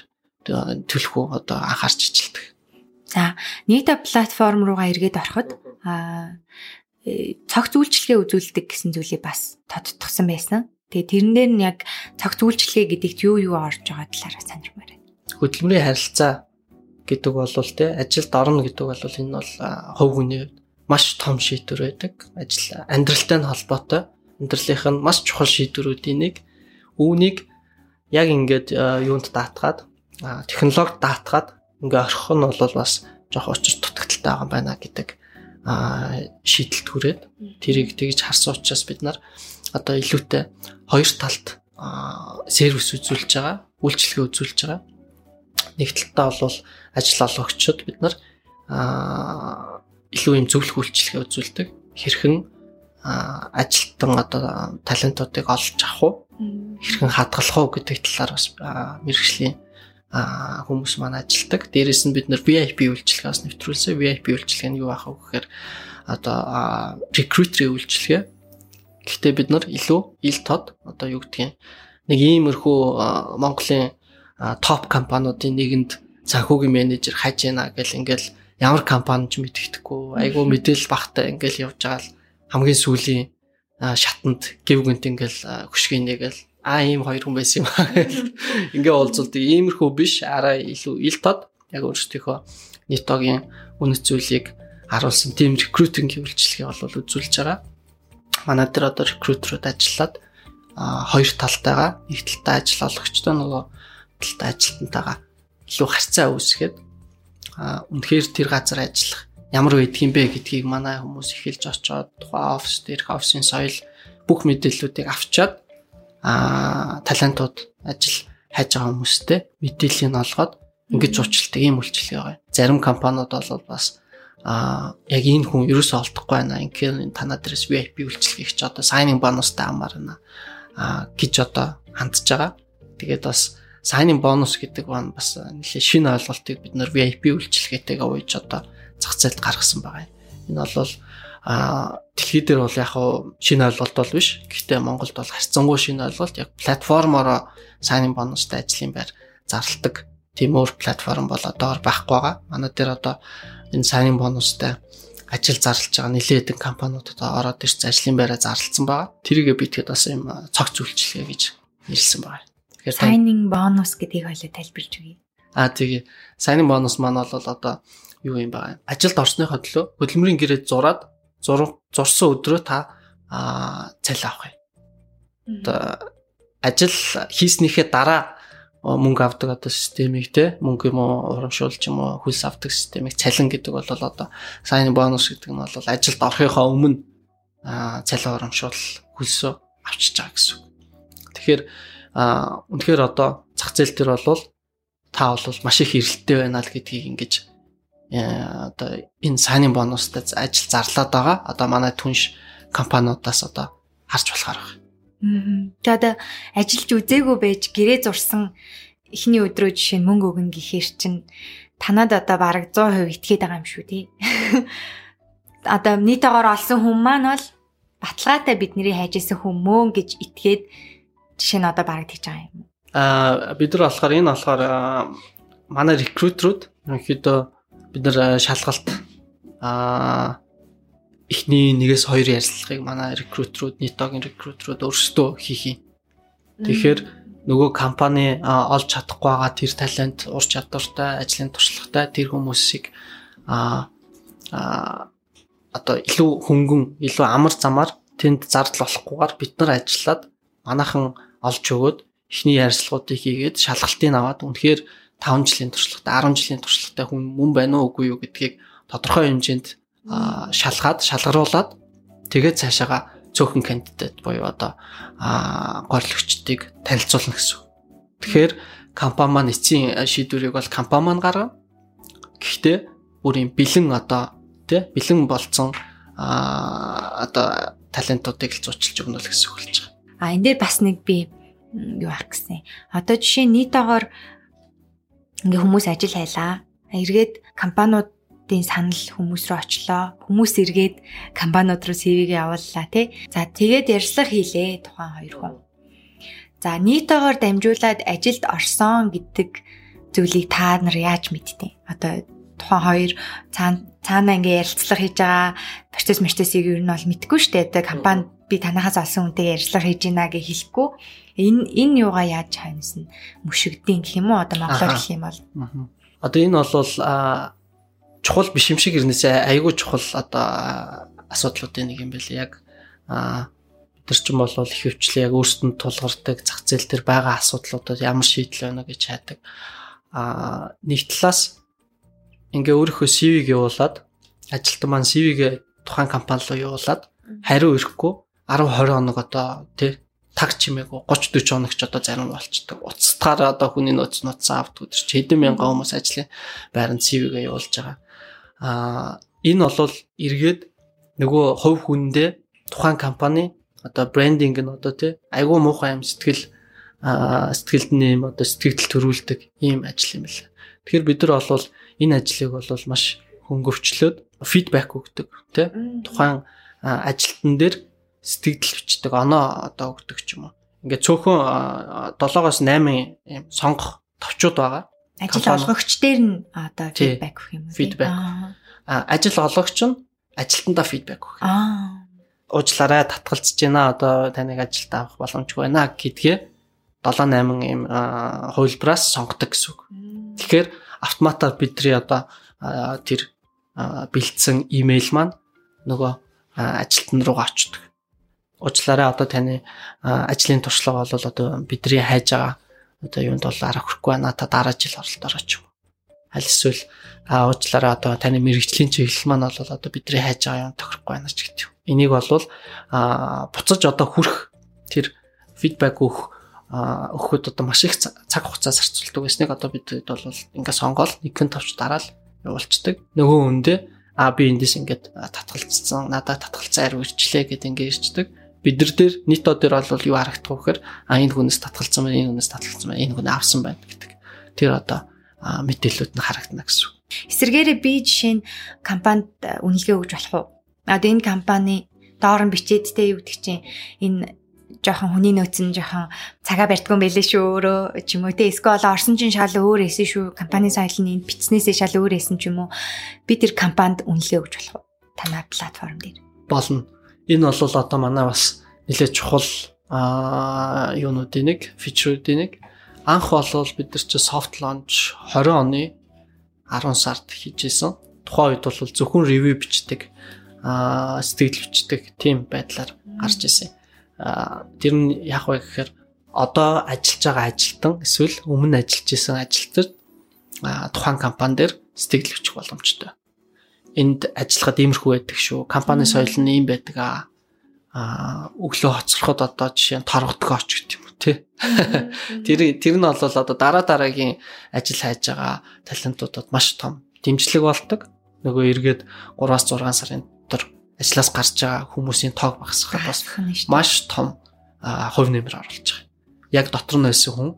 төлхөө одоо анхаарч ажилладаг. За, нийт платформ руугаа эргээд ороход аа цогц үйлчлэгээ үзүүлдэг гэсэн зүйлийг бас тодтгсон байсан. Тэгээ тэрэн дээр нь яг цогц үйлчлэгээ гэдэгт юу юу орж байгаа талаараа сонирмаар байна. Хөдөлмөрийн харилцаа гэдэг бол те ажилд орно гэдэг бол энэ бол хувь хүний маш том шийдвэр байдаг. Ажил амьдралтай холбоотой. Амьдралынх нь маш чухал шийдвэрүүдийн нэг. Үүнийг яг ингээд юунд даатгаад технологид даатгаад ингээ орхих нь бол бас жоох очир дутагдaltaй байгаа байна гэдэг шийдэлт хүрээд тэрийг тэгж харсан учраас бид нар одоо илүүтэй хоёр талд сервис үзүүлж байгаа, үйлчилгээ үзүүлж байгаа нэг талдаа бол ажил олгогчид бид нар илүү юм зөвлөх үйлчлэгээ үзүүлдэг. Хэрхэн ажилтан одоо талентуудыг олж авах уу? Хэрхэн хадгалах уу гэдэг талаар бас мэрэгжлийн хүмүүс маань ажилдаг. Дээрээс нь бид нар VIP үйлчилгээ бас нэвтрүүлсэн. VIP үйлчилгээ нь юу ах вэ гэхээр одоо recruiter үйлчилгээ. Гэхдээ бид нар илүү ил тод одоо юу гэдгийг нэг иймэрхүү Монголын топ компаниудын нэгэнд санхүүгийн менежер хаж яана гэл ингээл ямар компани ч мэддэхгүй айгүй мэдээлэл багтаа ингээл явж байгаа л хамгийн сүүлийн шатанд гів гэнт ингээл хөшгийнэгээл а ийм хоёр хүн байсан юм аа. Ингээ уулзалт иймэрхүү биш араа илүү ил тод. Яг өөрсдийнхөө нийтогийн үнэт зүйлийг харуулсан team recruiting хөвлөлчлөгийг бол үзүүлж байгаа. Манай дээр одоо recruiter-ууд ажиллаад хоёр талтайгаа нэг талтай ажил олгогчтой нөгөө талтай ажилтнтайгаа илүү харьцаа үүсгээд үнэхээр тэр газар ажиллах ямар байдгийм бэ гэдгийг манай хүмүүс эхэлж очоод тухайн офис дээрх офисын соёл бүх мэдээллүүдийг авчаад а талантууд ажил хайж байгаа хүмүүстэй мэдээллийг олгоод ингэж уучлалтай ийм үйлчлэг байгаа. Зарим компаниуд бол бас а яг энэ хүн ерөөсөө олдохгүй байна. Инхээр танаа дээрээс VIP үйлчлэгийг ч одоо signing bonusтай амарна а гэж одоо хандж байгаа. Тэгээд бас signing bonus гэдэг нь бас нэлээ шинэ ойлголтыг бид нэр VIP үйлчилгээтэйгээ ууж одоо зах зээлд гаргасан байгаа. Энэ бол а дэлхий дээр бол яг хуу шинэ ойлголт бол биш. Гэхдээ Монголд бол харьцангуй шинэ ойлголт яг платформороо signing bonusтай ажлын байр зарладаг тийм өөр платформ бол одоор байхгүй байгаа. Манай дээр одоо энэ signing bonusтай ажил зарлж байгаа нэлээд хэдэн компаниудад ороод ирж ажлын байраа зарлцсан байгаа. Тэрийгэ би тэгэхэд бас юм цогц үйлчилгээ гэж нэрлсэн байгаа. Тэгэхээр signing bonus гэдгийг хоёлаа тайлбарж өгье. Аа тэгээ signing bonus маань бол одоо юу юм бэ? Ажилд орсныхоо төлөө хөдөлмөрийн гэрээ зураад зурсан өдрөө та цалин авах юм. Одоо ажил хийснийхээ дараа мөнгө авдаг одоо системийг те мөнгө юм уу урамшуулж юм уу хөлс авдаг системийг цалин гэдэг бол одоо сайн бонус гэдэг нь бол ажилд орохынхоо өмнө цалин урамшуул хөлсөө авчиж байгаа гэсэн. Тэгэхээр а үнэхээр одоо зах зээл дээр бол та бол маш их эрэлттэй байна л гэдгийг ингэж одоо энэ сайн бонустай ажил зарлаад байгаа. Одоо манай түнш компаниудаас одоо харж болохоор байна. За одоо ажиллаж үзээгүй байж гэрээ зурсан эхний өдрөө жишээ нь мөнгө өгнө гэхээр чинь танад одоо бараг 100% итгээд байгаа юм шүү тий. Одоо нийтэйгээр олсон хүн маань бол баталгаатай бидний хайжсэн хүн мөн гэж итгээд жишээ нь одоо бараг тийж байгаа юм. Аа бид нар болохоор энэ болохоор манай рекрутерүүд ерөнхийдөө бид нар шалгалт аа эхний нэгээс хоёр ярилцлагыг манай рекрутерүүд, нийтогийн рекрутерүүд өөрсдөө хийх юм. Тэгэхээр нөгөө компани олж чадахгүй байгаа тэр талент, ур чадвартай, ажлын туршлагатай тэр хүмүүсийг а а одоо илүү хөнгөн, илүү амар замаар тэнд зардал болохгүйгээр бид нар ажиллаад манайхан олж өгөөд эхний ярилцлагуудыг хийгээд шалгалтыг аваад үнэхээр 5 жилийн туршлагатай 10 жилийн туршлагатай хүн мөн байна уу үгүй юу гэдгийг тодорхой хэмжээнд шалгаад шалгаруулад тэгээд цаашаага цөөхөн кандидат буюу одоо горлогчдыг танилцуулна гэсэн. Тэгэхээр компани маань эцсийн шийдвэрийг бол компани маань гаргана. Гэхдээ бүр юм бэлэн одоо тий бэлэн болцсон одоо талентуудыг л зуучилж өгнө л гэсэн үг болж байгаа. А энэ дээр бас нэг би юу ах гэсэн. Одоо жишээ нийтээр ингээ хүмүүс ажил хайлаа. Эргээд компаниудын санал хүмүүс рүү очлоо. Хүмүүс эргээд компаниуд руу CV-г явууллаа тий. За тэгээд ярьслах хийлээ тухайн хоёр хүн. За нийтээр дамжуулаад ажилд орсон гэдэг зүйлийг та нар яаж мэдтээ? Одоо тухайн хоёр цаана цаана ингээ ярилцлага хийж байгаа процесс процессыг ер нь бол мэдгүй шүү дээ. Одоо компани би танахаас олсон үнтэй ярилцлага хийж гинэ гэж хэлэхгүй. Энэ энэ юугаа яаж хайнсан мөшөгдөн гэх юм уу? Одоо монголоор гэх юм бол. Одоо энэ бол чухал биш юм шиг ирнэсээ айгүй чухал одоо асуудлуудын нэг юм байл яг тэр чинь бол их хвчлээ яг өөрсдөнд тулгардаг зах зээл дээр байгаа асуудлуудад ямар шийдэл байна гэж хайдаг. а нэг талаас ингээ өөрийнхөө CV-г явуулаад ажилтан маань CV-г тухайн компани руу явуулаад хариу ирэхгүй 10 20 хоног одоо тий таг чимээгүй 30 40 хоног ч одоо зарим болчдөг. Уцтахаар одоо хүний нөөц нууц авт өдөр чи хэдэн мянган хүмүүс ажлын байранд CV-г явуулж байгаа. Аа энэ бол эргээд нөгөө хувь хүндээ тухайн компани одоо брендинг нь одоо тий айгүй муухай юм сэтгэл сэтгэлд нэм одоо сэтгэл төрүүлдэг ийм ажил юм байна. Тэгэхээр бид нар бол энэ ажлыг бол маш хөнгөвчлөөд фидбек өгдөг тий тухайн ажилтан дээр сэтгэл бичдэг оноо одоо өгдөг ч юм уу. Ингээд цөөхөн 7-оос 8 юм сонгох товчууд байгаа. Ажил олгогч дээр нь одоо фидбек өгөх юм уу? Фидбек ажил олгогч нь ажилтнаа фидбек өгөх. Аа. Уучлаарай татгалзаж байна одоо таныг ажилд авах боломжгүй байна гэдгээ 7 8 юм хувилбараас сонгодог гэсэн үг. Тэгэхээр автоматар бидний одоо тэр бэлдсэн имэйл маань нөгөө ажилтан руугаа очдог. Уучлаарай одоо таны ажлын туршлага бол одоо бидний хайж байгаа одоо юунд бол арга хөрөхгүй байна та дараа жил оролт орооч юм. Аль эсвэл уучлаарай одоо таны мэрэгжлийн чиглэл маань бол одоо бидний хайж байгаа юм тохирохгүй байна ч гэдэг. Энийг бол а буцаж одоо хүрх тэр фидбек өгөх өгөхөд одоо маш их цаг хугацаа зарцуулдаг байсныг одоо бид бол ингээд сонгоол нэгэн товч дараал явуулцдаг. Нөгөө үндэ а би эндээс ингээд татгалцсан, надад татгалцсан ариу ирчлээ гэд ингээд ирчдэг. Бид нар дээр нийт од дээр бол юу харагдах вэ гэхээр а энэ хүнээс татгалцсан байна, энэ хүнээс татгалцсан байна, энэ хүн авсан байна гэдэг. Тэр одоо мэдээлэлүүд нь харагдана гэсэн. Эсвэргээрээ би жишээ нь компанид үнэлгээ өгж болох уу? Одоо энэ компани доор нь бичээдтэй юу гэдэг чинь энэ жоохон хүний нөөц нь жоохон цагаа барьдгүй байлээ шүү өөрөө ч юм уу те эсвэл орсон чинь шал өөр эсэн шүү компани соёл нь бичснээсээ шал өөр эсэн ч юм уу би тэр компанид үнэлгээ өгч болох уу танай платформ дээр болно энэ бол одоо манай бас нэлээд чухал а юунуудын нэг фичрүүдийн нэг. Анх болвол бид нар чи soft launch 20 оны 10 сард хийжсэн. Тухайн үед бол зөвхөн ревю бичдэг а сэтгэл бичдэг тийм байдлаар гарч ирсэн. Тэр нь яг вэ гэхээр одоо ажиллаж байгаа ажилтан эсвэл өмнө ажиллаж исэн ажилтнууд тухайн компани дээр сэтгэл бичих боломжтой. Энд ажиллахад иймэрхүү байдаг шүү. Компани соёл нь ийм байдаг аа. Аа өглөө хоцроход одоо жишээ нь торгодог оч гэдэг юм уу тий. Тэр тэр нь бол одоо дараа дараагийн ажил хайж байгаа талентуудад маш том дэмжлэг болдог. Нөгөө эргээд 3-аас 6 сарын дотор ажлаас гарч байгаа хүмүүсийн тоог багасгахад бас маш том хувь нэмэр оруулж байгаа. Яг дотор нь байсан хүн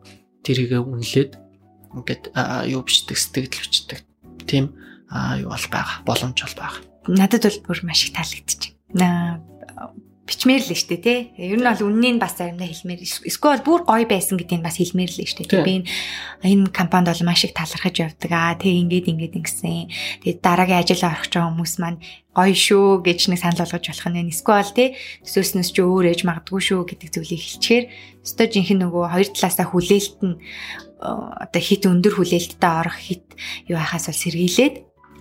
тэрийгэ үнэлээд ингээд юу бичдэг сэтгэл бичдэг тийм юу бол байгаа боломж бол байгаа. Надад бол бүр маш их таалагдчих. бичмээр л штэ тий. Ер нь бол үннийг бас заримдаа хэлмээр эсвэл бүр гоё байсан гэдгийг бас хэлмээр л штэ тий. Би энэ компанид бол маш их талархаж явдаг аа. Тэг ингээд ингээд ингэсэн. Тэгээд дараагийн ажил орох ч хүмүүс маань гоё шүү гэж нэг санал болгож болох нь эсвэл тий. Төсөөснөөс ч өөр ээж магадгүй шүү гэдэг зүйлийг хэлчихээр өстой жинхэнэ нөгөө хоёр талаасаа хүлээлт нь одоо хит өндөр хүлээлттэй орох хит юу хахаас бол сэргийлээд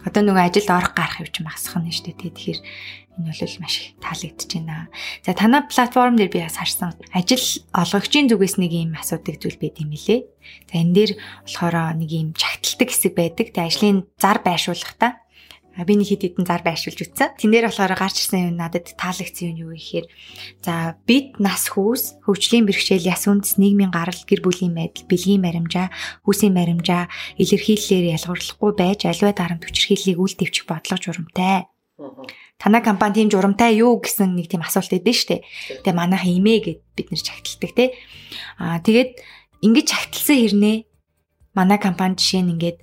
одоо нөгөө ажилд орох гарах юм чинь багасах нь шүү дээ. Тэгэхээр энэ бол маш их таалагдж байна. За танай платформ дээр би бас харсан ажил олгогчийн зүгээс нэг юм асуудаг зүйл байд юм лээ. За энэ дээр болохоор нэг юм чагталдаг хэсэг байдаг. Тэ ажлын зар байршуулах та би нэг хэд хэдэн зар байршуулж үтсэн. Тэн дээр болохоор гарч ирсэн юм надад таалагдсан юм юу гэхээр за бид нас хүүс хөгжлийн бэрхшээл яс үндэс нийгмийн гарал гэр бүлийн байдал бэлгийн баримжаа хүүсийн баримжаа илэрхийллээр ялгарлахгүй байж аливаа дарамт хүчрхийллийг үл дэвчих бодлого журамтай. Танай компани тийм журамтай юу гэсэн нэг тийм асуулт өгдөө штэ. Тэгээ манайх имэ гэд бид нэр чагталдаг те. Аа тэгээд ингэж чагталсан хэрнээ манай компани жишээ нь ингээд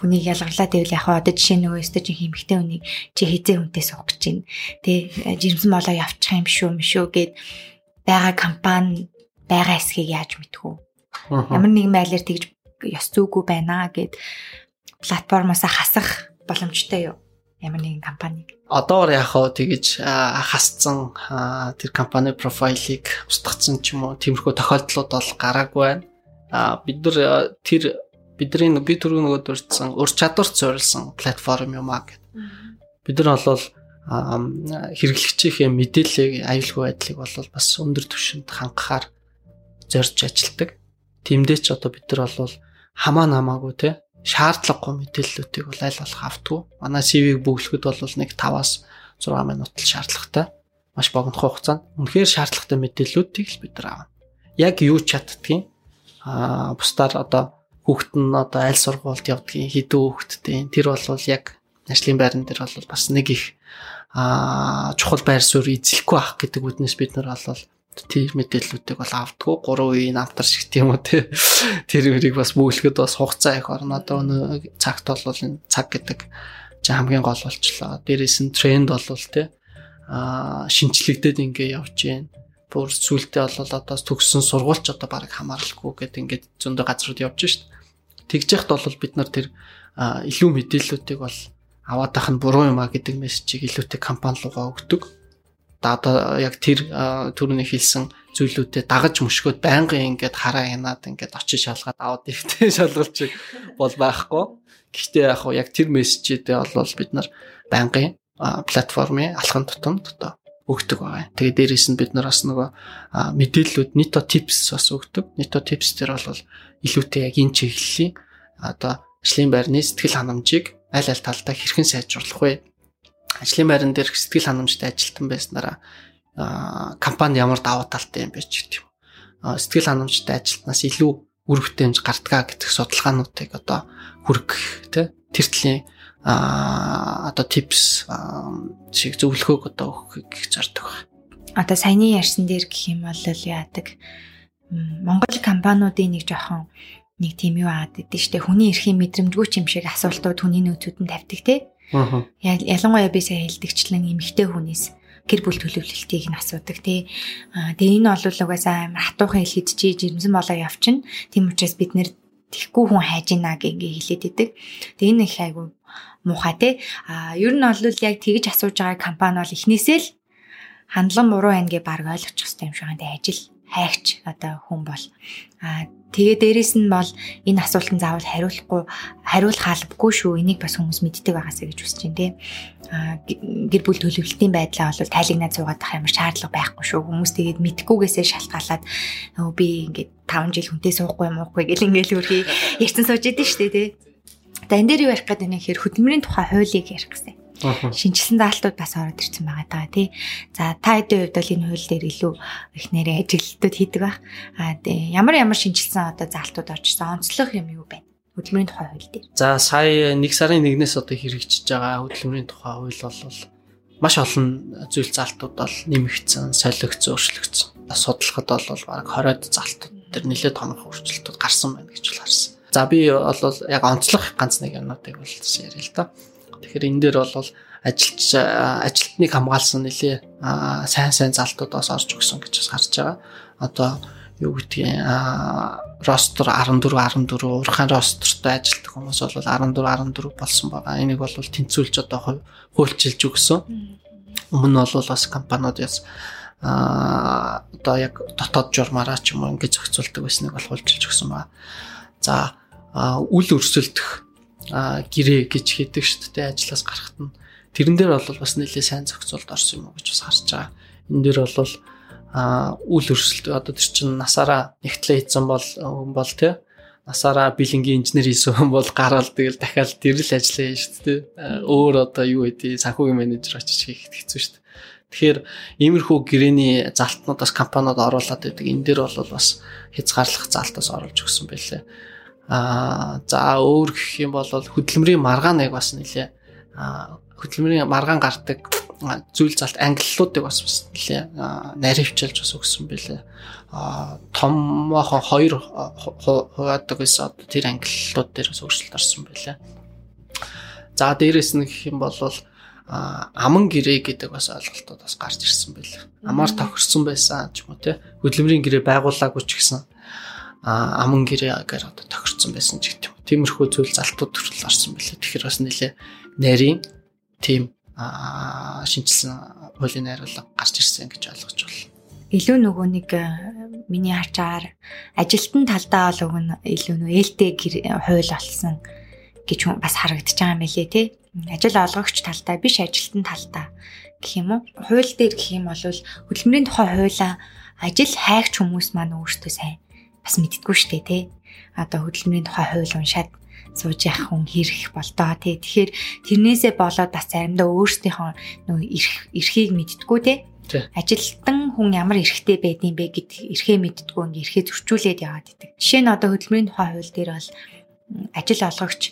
хүнийг ялгарлаа гэвэл яг одоо жишээ нөгөө өстөж хэмхтэй хүнийг чи хизээ хүнтэй суух гэж байна. Тэ жирэмсэн болоо явчих юм шүү мшүү гэд байгаа компани байгаа эсхийг яаж мэдхүү. Ямар нэгэн байдлаар тэгж ёс зүйгүй байна гэд платформоосаа хасах боломжтой юу? Ямар нэгэн компаниг. Одоор яг хаа тэгж хасцсан тэр компани профайлыг устгацсан ч юм уу тиймэрхүү тохиолдлууд бол гараагүй байна. А бид нар тэр бидний би түрүү нөгөө дурдсан ур чадварт суурилсан платформ юм аа гэд. Бид нар бол хэрэглэгчийнхээ мэдээллийг аюулгүй байдлыг бол бас өндөр түвшинд хангахаар зорж ажилдаг. Тэмдээ ч одоо бид нар бол хамаа намаагүй те шаардлагагүй мэдээллүүдийг бол аль болох автгүй. Манай CV-г бүглэхэд бол нэг 5-аас 6 минут л шаардлагатай. Маш богино хугацаанд үнэхээр шаардлагатай мэдээллүүдийг л бид нар авна. Яг юу чаддгийг аа бусдаар одоо хүүхэд нь одоо аль сургуульд явдгийг хэдэн хүүхэдтэй. Тэр бол яг ажлын байран дээр бол бас нэг их а чухал байр суурь эзлэхгүй ах гэдэг үднэс бид нар бол тэр мэдээллүүдийг бол авдггүй. 3 үеийн намтар шиг тийм үү тэр үрийг бас бүглэхэд бас хугацаа их орно. Одоо өнөө цагт бол энэ цаг гэдэг чи хамгийн гол болчлоо. Дээрээс нь тренд бол те а шинчлэгдээд ингээ явж байна бүр сүултээ бол одоо төгссөн сургуульч одоо баг хамааралгүй гэдэг ингээд зөндөө газрууд явж шít. Тэгж яхад бол бид нар тэр илүү мэдээллүүдийг бол аваад тах нь буруу юм а гэдэг мессежийг илүүтэй компани руугаа өгдөг. Одоо яг тэр түрүүний хэлсэн зүйлүүдэд дагаж мөшгөөд байнгын ингээд хараа янаад ингээд очиж шалгаад аваад ихтэй шалгалж бол байхгүй. Гэхдээ яг яг тэр мессежүүдээ бол бид нар байнгын платформын алхам тутамд одоо өгдөг байгаа. Тэгээ дээрээс нь бид нар бас нөгөө мэдээллүүд нито типс бас өгдөг. Нито типс төр бол илүүтэй яг энэ чиглэлийн одоо ажлын байрны сэтгэл ханамжийг аль аль талдаа хэрхэн сайжруулах вэ? Ажлын байран дээр сэтгэл ханамжтай ажилтан байснараа компани ямар давуу талтай юм бэ гэдэг юм. Сэтгэл ханамжтай ажилтнаас илүү үр бүтээмж гардгаа гэдэг судалгаануудыг одоо хүргэх тий тэр төлөлийн а одоо tips шиг зөвлөхөөг одоо өгөхийг зардаг байна. Одоо саяны ярьсан дээр гэх юм бол яадаг Монгол компаниудын нэг жоохон нэг тийм юу аваад идэв штэ хүний эрхийн мэдрэмжгүй ч юм шиг асуултууд хүний нөөцөд нь тавьдаг те. Аа. Ялангуяа би сая хэлдэгчлэн эмэгтэй хүнээс гэр бүл төлөвлөлтийг нь асуудаг тий. Аа тэгээ энэ бол угаасаа амар хатуухан хэлэхэд чи жирэмсэн болоо явчин. Тийм учраас бид нэр тэхгүй хүн хайж ийна гэнгээ хэлээд идэг. Тэгээ энэ их айгу муухай те. А ер нь бол яг тэгж асууж байгаа компани бол эхнээсээ л хандлан буруу байна гэж баг ойлгочих хэрэгтэй юм шиг. Тэгээ ажил хайгч одоо хүн бол а тэгээ дээрэс нь бол энэ асуултанд заавал хариулахгүй хариулах албагүй шүү. Энийг бас хүмүүс мэддэг байгаасаа гэж үсэж байна те. А гэр бүл төлөвлөлтийн байдлаа бол тайлагнаад суугаад ах ямар шаардлага байхгүй шүү. Хүмүүс тэгээд мэдхгүйгээсээ шалтгаалаад би ингээд 5 жил хүнтэй суухгүй юм уухгүй гэл ингээл үргэлж ярьсан сууж идэв штэ те. За энэ дээр юу ярих гэдэг хэрэг хөдөлмөрийн тухай хуулийг ярих гэсэн. Шинжилсэн даалтууд бас ороод ирсэн байгаа даа тий. За та хэдийн хувьд бол энэ хууль дээр илүү их нэрээ ажилтнууд хийдэг байх. А тий ямар ямар шинжилсэн одоо заалтууд орчихсон онцлог юм юу байна? Хөдөлмөрийн тухай хууль дээр. За сая 1 сарын 1-ээс одоо хэрэгжиж байгаа хөдөлмөрийн тухай хууль бол маш олон зүйл залтууд бол нэмэгдсэн, солигдсон, өөрчлөгдсөн. Судлахад бол баг 20-од залтууд төр нэлээд томох өөрчлөлтүүд гарсан байна гэж бол харсан. За би бол яг онцлох ганц нэг юмнуудыг бол ярья л да. Тэгэхээр энэ дээр бол ажилч ажилтныг хамгаалсан нэлээ сайн сайн залтуудаас орж өгсөн гэж бас харж байгаа. Одоо юу гэдгийг ростер 14 14 урхан ростертай ажилладаг хүмүүс бол 14 14 болсон байгаа. Энийг бол тэнцвүүлж одоо хуульчилж өгсөн. Өмнө нь бол бас компаниуд яс а одоо яг дотоод журмаараа ч юм уу ингэж зохицуулдаг байсныг бол хуульчилж өгсөн байна. За үл өрсөлдөх гэрээ гэж хийдэг шүү дээ ажлаас гарахт нь. Тэрэн дээр бол бас нэлээд сайн зохицуулт орсон юм уу гэж бас харж байгаа. Энэ дээр бол а үл өрсөлт одоо тэр чинь насаараа нэгтлээ хийсэн бол хүн бол тий насаараа бэлэнгийн инженер хийсэн хүн бол гараал тэгэл дахиад тэр л ажиллая шүү дээ. Өөр одоо юу гэдэг санхүүгийн менежер очиж хийх хэцүү шүү дээ. Тэгэхээр иймэрхүү гэрээний залтнууд бас компаниуд оруулаад байдаг. Энэ дээр бол бас хязгаарлах залтаас оруулж өгсөн байлээ. Аа за өөр гэх юм бол хөдөлмөрийн маргааныг бас нэлээ хөдөлмөрийн маргаан гардаг зүйл залт англиудыг бас бас нэлээ наривчилж бас өгсөн байлээ. А томоохон хоёр хуваадаг байсан одоо тэр англиуд дээр бас өөрчлөлт орсон байлээ. За дээрэс нь гэх юм бол аман гэрээ гэдэг бас ойлголтууд бас гарч ирсэн байлээ. Амаар тохирсон байсан ч юм уу те хөдөлмөрийн гэрээ байгуулаагүй ч гэсэн аман гэрээгээр одоо тохирсон байсан ч гэдэг юм. Тиймэрхүү зүйл залтууд төрөл орсон байлээ. Тэгэхээр бас нэлээ нарийн тийм шинжилсэн хуулийн найруулга гарч ирсэн гэж ойлгож байна. Илүү нөгөө нэг миний харчаар ажилтан талдаа бол уг нь илүү нөө ээлтэй хууль болсон гэж бас харагдаж байгаа юм билэ тий ажил олгогч талтай биш ажилтан талтай гэх юм уу. Хууль дээр гэх юм бол хөдөлмөрийн тухай хуулаа ажил хайгч хүмүүс маань өөртөө сайн бас мэддэггүй шүү дээ тий. Одоо хөдөлмөрийн тухай хууль уншаад сууж явах хүн хэрэг болдоо тий. Тэгэхээр тэрнээсээ болоод бас заримдаа өөрсдийнхөө нөгөө эрхийг мэддэггүй тий. Ажилтан хүн ямар эрхтэй байдığım бэ гэд эрхээ мэддэггүй ингээ эрхээ зөрчүүлээд яваад идэг. Жишээ нь одоо хөдөлмөрийн тухай хууль дээр бол ажил олгогч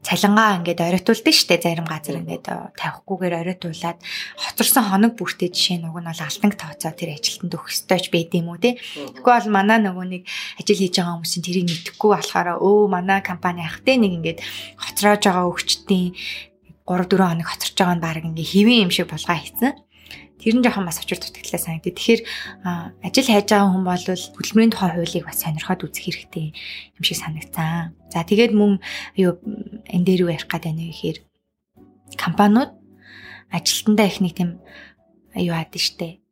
цалингаа ингээд оройтуулдаг штэ зарим газар ингээд тавихгүйгээр оройтуулаад хоцорсон хоног бүртээ жишээ нь уг нь бол алтанг тооцоо тэр ажилтанд өгөх ёстой ч байд юм уу те. Тэгэхгүй бол манай нөгөө нэг ажил хийж байгаа хүмүүсийн тэрийг мэдэхгүй болохоор өө манай компани ахтай нэг ингээд хоцроож байгаа өгчдийн 3 4 хоног хоцорж байгаа нь баг ингээд хэвэн юм шиг булгаа хийцэн. Тэр нь жоохон бас очир дутагдлаа санагдав. Тэгэхээр ажил хайж байгаа хүн бол хөдөлмөрийн тухай хуулийг бас сонирхоод үзэх хэрэгтэй юм шиг санагцсан. За тэгээд мөн юу энэ дээр юу ярих гэдэг нь гэхээр компаниуд ажилтнаа их нэг тийм юу хаад штэ.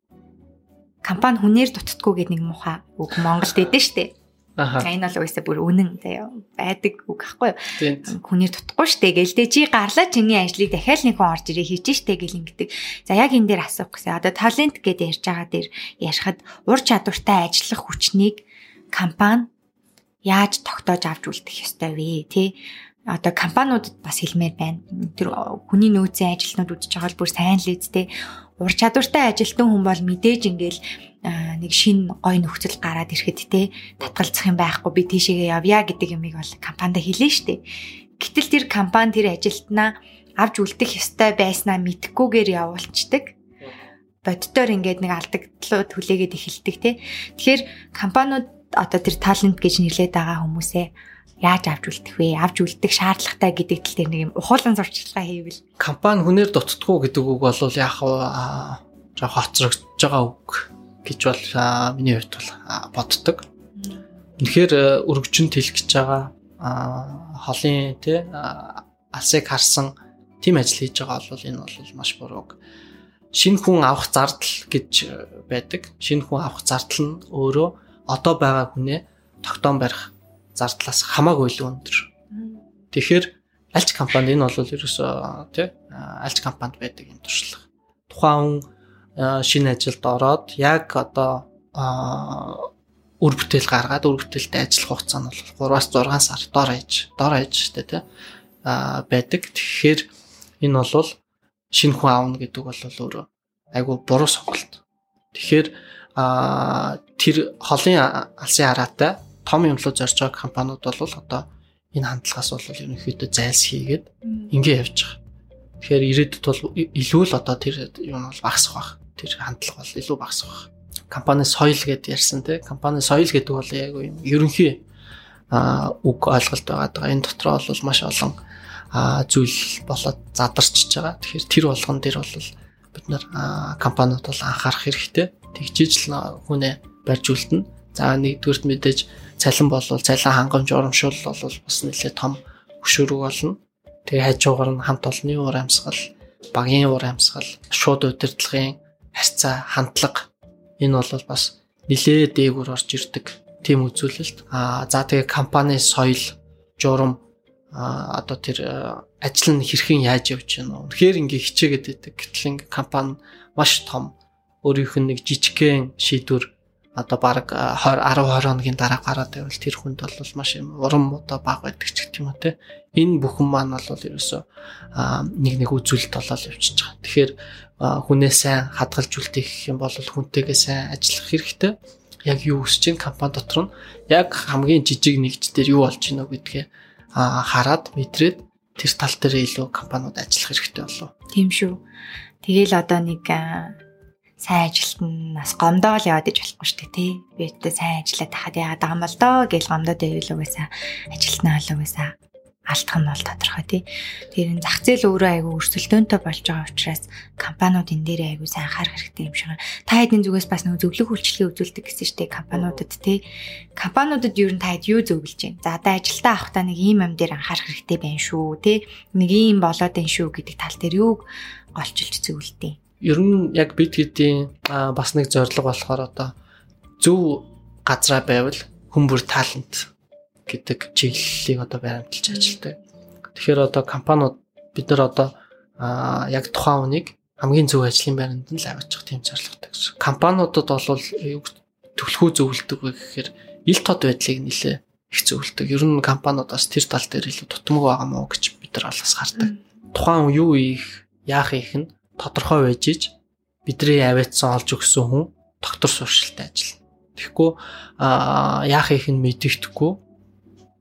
Компани хүнээр дутдаггүй гэдэг нэг муухай үг Монголд өгдөө штэ. Энэ бол угаасаа бүр үнэн заяа байдаг үг ахгүй юу. Хүний тутахгүй штэ гэлдэ чи гарлаа чиний ажлыг дахиад нэг хүн орж ирээ хийж штэ гэл ингэдэг. За яг энэ дээр асуух гэсэн. Одоо талент гэдээ ярьж байгаа дээр ярихад ур чадвартай ажиллах хүчнийг компани яаж тогтоож авч үлдэх ёстой вэ тий одоо компаниудад бас хэлмээр байна. Тэр хүний нөөцийн ажилтнууд үдчих байгаа бол бүр сайн л үсттэй. Ур чадвартай ажилтан хүн бол мэдээж ингээл нэг шин гой нөхцөл гараад ирэхэд те татгалзах юм байхгүй би тийшээгээ явъя гэдэг юмыг бол компанид хэлнэ штэ. Гэтэл тэр компани тэр ажилтнаа авч үлдэх ёстой байснаа мэдхгүйгээр явуулцдаг. Боддоор ингээд нэг алдагдлууд хүлээгээд эхэлдэг те. Тэгэхээр компаниуд одоо тэр талент гэж нэрлээд байгаа хүмүүсээ яаж авч үлдэх вэ? Авч үлдэх шаардлагатай гэдэг тал дээр нэг юм ухуулан зурчилгаа хийвэл компани хүнээр дутдаггүй гэдэг үг бол яг жоо хоцрогдож байгаа үг гэж бол миний хувьд бол боддог. Үнэхээр э, өргөжин тэлгэж байгаа холын тий алсыг харсан тийм ажил хийж байгаа бол энэ бол маш буруу. Шинэ хүн авах зардал гэж байдаг. Шинэ хүн авах зардал нь өөрөө одоо байгаа хүнээ тогтоон барих зардлаас хамаагүй илүү өндөр. Тэгэхээр альч компани энэ бол ерөөсөө тий альч компанид байдаг юм туршлага. Тухайн хүн шинэ ажилд ороод яг одоо үр бүтээл гаргаад үр бүтээлтэй ажиллах хугацаа нь бол 3-аас 6 сар дор ээж дор ээж штэ тий байдаг. Тэгэхээр энэ бол шинэ хүн аавна гэдэг бол өөрөө айгүй буруу сонголт. Тэгэхээр тэр холын алсын хараатай том юмлуу зорж байгаа компаниуд бол одоо энэ хандлагаас бол ерөнхийдөө зайлс хийгээд ингэ явж байгаа. Тэгэхээр ирээдүйд бол илүү л одоо тэр юм бол багасах байх тэр хандлага бол илүү багасах байх. Компани соёл гэдээ ярьсан те. Компани соёл гэдэг бол яг юм ерөнхий а үг ойлголт байгаа. Энэ дотор бол маш олон а зүйл болоод задарчж байгаа. Тэгэхээр тэр болгон дээр бол бид нар компаниуд бол анхаарах хэрэгтэй. Тэгжиж л хүнээ барьж үлдэнэ. За нэгдүгürt мэдээж цалин болвол цалин хангамж урамшуул бол бас нэлээд том хөшөөрөг болно. Тэгээ хажуугаар нь хамт олонны уур амьсгал, багийн уур амьсгал, шууд удирдлагын харьцаа, хандлага энэ бол бас нэлээд дээгүүр орж ирдэг тийм үзүүлэлт. Аа за тэгээ компани соёл, журам а одоо тэр ажил нь хэрхэн яаж явж байна вэ? Үнэхээр ингээ хичээгээд байдаг. Гэтэл ингээ компани маш том өөрийнх нь нэг жижигхэн шийдвэр одоо баг 20 10 20 хоногийн дараа гараад байвал тэр хүнд бол маш урам одоо баг байдаг ч гэх юм уу те. Энэ бүхэн маань бол ерөөсөө нэг нэг үзүүлэлт болоод явчихж байгаа. Тэгэхээр хүнээ сайн хадгалж үлдээх гэх юм бол хүнтэйгээ сайн ажиллах хэрэгтэй. Яг юу өсч чинь компани дотор нь яг хамгийн жижиг нэгж дээр юу болж байна гэдгээ хараад мэдрээд тэр тал дээр илүү компаниуд ажиллах хэрэгтэй болов. Тийм шүү. Тэгээл одоо нэг сайн ажилт нь бас гомдоол яваад иж болохгүй шүү дээ тий. Би өөртөө сайн ажиллаад тахад яагаад байгаа юм бол доо гэж гомдоод байвал угаасаа ажилтнаа бол угаасаа алдах нь бол тодорхой тий. Тэр энэ зах зээл өөрөө айгүй өрсөлдөөнтэй болж байгаа учраас компаниуд энэ дээр айгүй сайн анхаарах хэрэгтэй юм шиг. Та хэдийн зүгээс бас нэг зөвлөх үйлчлэгээ үзүүлдэг гэсэн дээ компаниудад тий. Компаниудад ер нь та хэд юу зөвлөж байна? За одоо ажилтаа авахдаа нэг ийм юм дээр анхаарах хэрэгтэй байна шүү тий. Нэг ийм болоод байна шүү гэдэг тал дээр юуг голчилж зөвлөдөө. Ер нь яг бид хэдийн бас нэг зорилго болохоор одоо зөв газраа байвал хүмүүр талент гэдэг чиглэлийг одоо баримталж ажилладаг. Тэгэхээр одоо компаниуд бид нар одоо яг тухайн үнийг хамгийн зөв ажлын байранд нь л аваачих тийм зорилготой гэсэн. Компаниудад бол төлхөө зөвлөдөг вэ гэхээр ил тод байдлыг нэлээ их зөвлөдөг. Ер нь компаниуд бас тэр тал дээр илүү тутамг байгаа мó гэж бид нар бас хардаг. Тухайн юу их яах их нь тодорхой байж иж бидний авиацсан олж өгсөн хүн доктор суршилтай ажиллана. Тэгэхгүй яах их нь мэдэгдэхгүй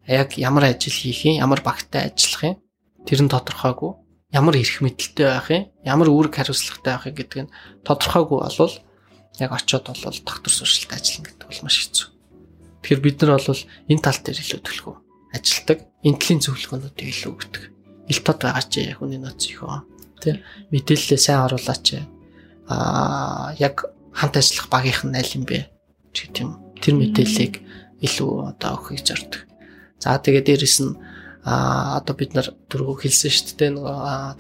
яг ямар ажил хийх юм, ямар багтаа ажиллах юм тэр нь тодорхойгүй. Ямар эрх мэдэлтэй байх юм, ямар үүрэг хариуцлагатай байх юм гэдэг нь тодорхойгүй болвол яг очиод бол доктор суршилт ажиллана гэдэг бол маш хэцүү. Тэгэхээр бид нар бол энэ тал дээр илүү төлхөө ажилдаг, энтлийн зөвлөгөөнүүдийг илүү өгдөг. Ил тод байгаа ч яг үний ноц их аа. Тэ мэдээлэлээ сайн оруулаач. Аа яг хамт ажиллах багийнх нь аль юм бэ? ч гэдэг юм. Тэр мэдээллийг илүү одоо өгөхийг зорддог. За тэгээ дээрэс нь а одоо бид нар түрүү хэлсэн шүү дээ нэг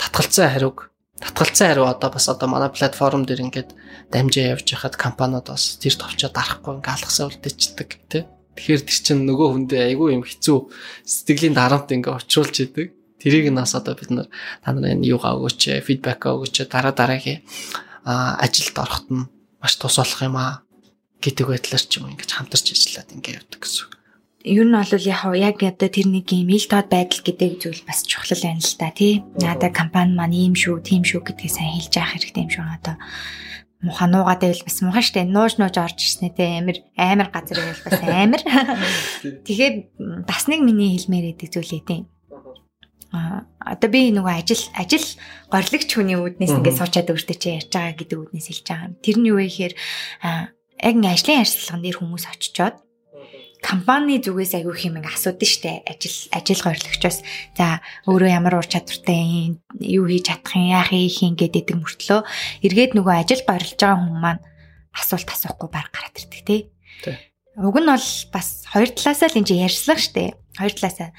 татгалцсан хариуг татгалцсан хариу одоо бас одоо манай платформ дээр ингээд дамжаа явж байхад компаниуд бас тэр товчоо дарахгүй ингээд алгасаа үлдээчдэг тий. Тэгэхээр тэр чинь нөгөө хүндээ айгүй юм хэцүү сэтгэлийн дарамт ингээд очруулж идэг. Тэрийг нас одоо бид нар та нарын юугаа өгөөч, фидбек өгөөч, дараа дараагийн ажилд ороход нь маш тус болох юм аа гэдэг байдлаар ч юм ингээд хамтарч ажиллаад ингээд явдаг гэсэн ер нь бол яг яг одоо тэр нэг юм ил тод байдал гэдэг зүйл бас чухал байна л та тий. Надаа компани маань ийм шүү, тийм шүү гэдгийг сайн хэлж яах хэрэгтэй юм шиг одоо муха нуугаад байвал бас муха штэ нууж нууж орж ирснэ те амир амир газар байвал бас амир. Тэгэхээр бас нэг миний хэлмээр идэг зүйлээ тийм. А одоо би нөгөө ажил ажил горлогч хүний үүднээс ингээд суучаад өөртөө чи ярьж байгаа гэдэг үүднээс хэлж байгаа юм. Тэр нь юу вэ гэхээр яг ингээд ажлын харьцлаган дээр хүмүүс очичоод компани зүгээс айгүй хэмээн асуудаг штэ ажил ажил гориглогчоос за өөрөө ямар ур чадвартай юу хийж чадах юм яах юм гэдэг мөртлөө эргээд нөгөө ажил гориглож байгаа хүмүүс маань асуулт асуухгүй баг гараад ирдэг тий. Уг нь бол бас хоёр талаасаа л энэ ярьслах штэ. Хоёр талаасаа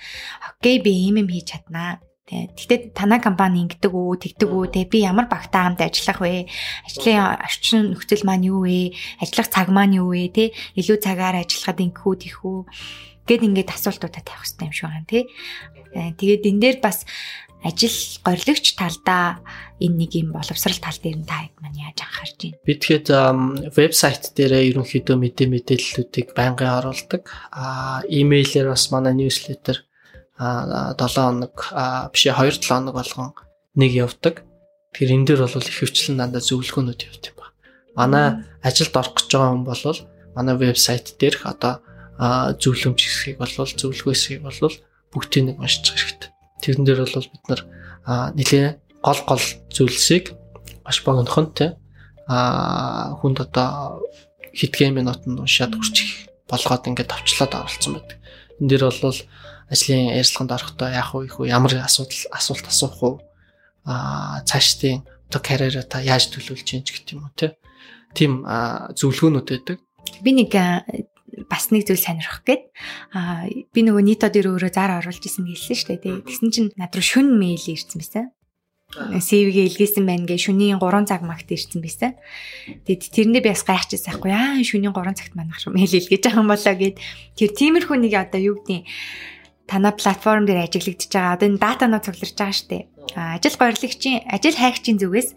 окей би ийм юм хийж чаднаа Тэгтээ танай компани ингэдэг үү, тэгдэг үү, те би ямар багтаа хамт ажиллах вэ? Ажлын орчин нөхцөл маань юу вэ? Ажиллах цаг маань юу вэ, те? Илүү цагаар ажиллахад ингэхүү, тийхүү гэд ингээд асуултуудаа тавих хэрэгтэй юм шиг байна, те. Э, тэгээд энэ дээр бас ажил горилогч талдаа энэ нэг юм боловсрал тал дээр нь та маань яаж анхаарч байна? Би тэгэхэд вебсайт дээрээ ерөнхийдөө мэдээ мэдээллүүдийг байнгын оруулдаг. Аа, имэйлээр бас манай ньюслетер 7 хоног биш 2 7 хоног болгон нэг явдаг. Тэгэхээр энэ дээр бол их хвчлэн дандаа зөвлөгөөнүүд явт юм ба. Манай ажилд орох гэж байгаа хүн бол манай вебсайт дээрх одоо зөвлөмж хэсгийг бол зөвлөгөө хэсгийг бол бүгдийг нэг уншиж хэрэгтэй. Тэрэн дээр бол бид нар нэлээ гол гол зүйлсийг маш богинохон те а хүнд одоо хэдхэн минутанд уншаад хүрчих болгоод ингээд товчлоод оруулсан байдаг. Энд дээр бол ажлын ярилцлаганд орохдоо яах вэ, их ямар асуудал асуулт асуух уу, аа цаашдын одоо карьераа та яаж төлөвлөж чинь ч гэх юм уу тийм зөвлөгөөнүүд байдаг. Би нэг бас нэг зүйл сонирхох гээд а би нөгөө нийтод өөрөө зар оруулж исэн гэлсэн шүү дээ. Тэгсэн чинь над руу шүн мэйл ирсэн байсан. CV-гээ илгээсэн байна гэ шөнийн 3 цаг магт ирсэн байсан. Тэгэд тэрэндээ би бас гайхчихсан байхгүй аа шөнийн 3 цагт манах шүү мэйл илгээж байгаа юм болоо гэд тэр тиймэрхүү нэг одоо юу гэдэг танаа платформ дээр ажиглагдчихж байгаа. Одоо энэ датанаа цугларч байгаа шүү дээ. Ажил гойрлагчийн ажил хайгчийн зүгээс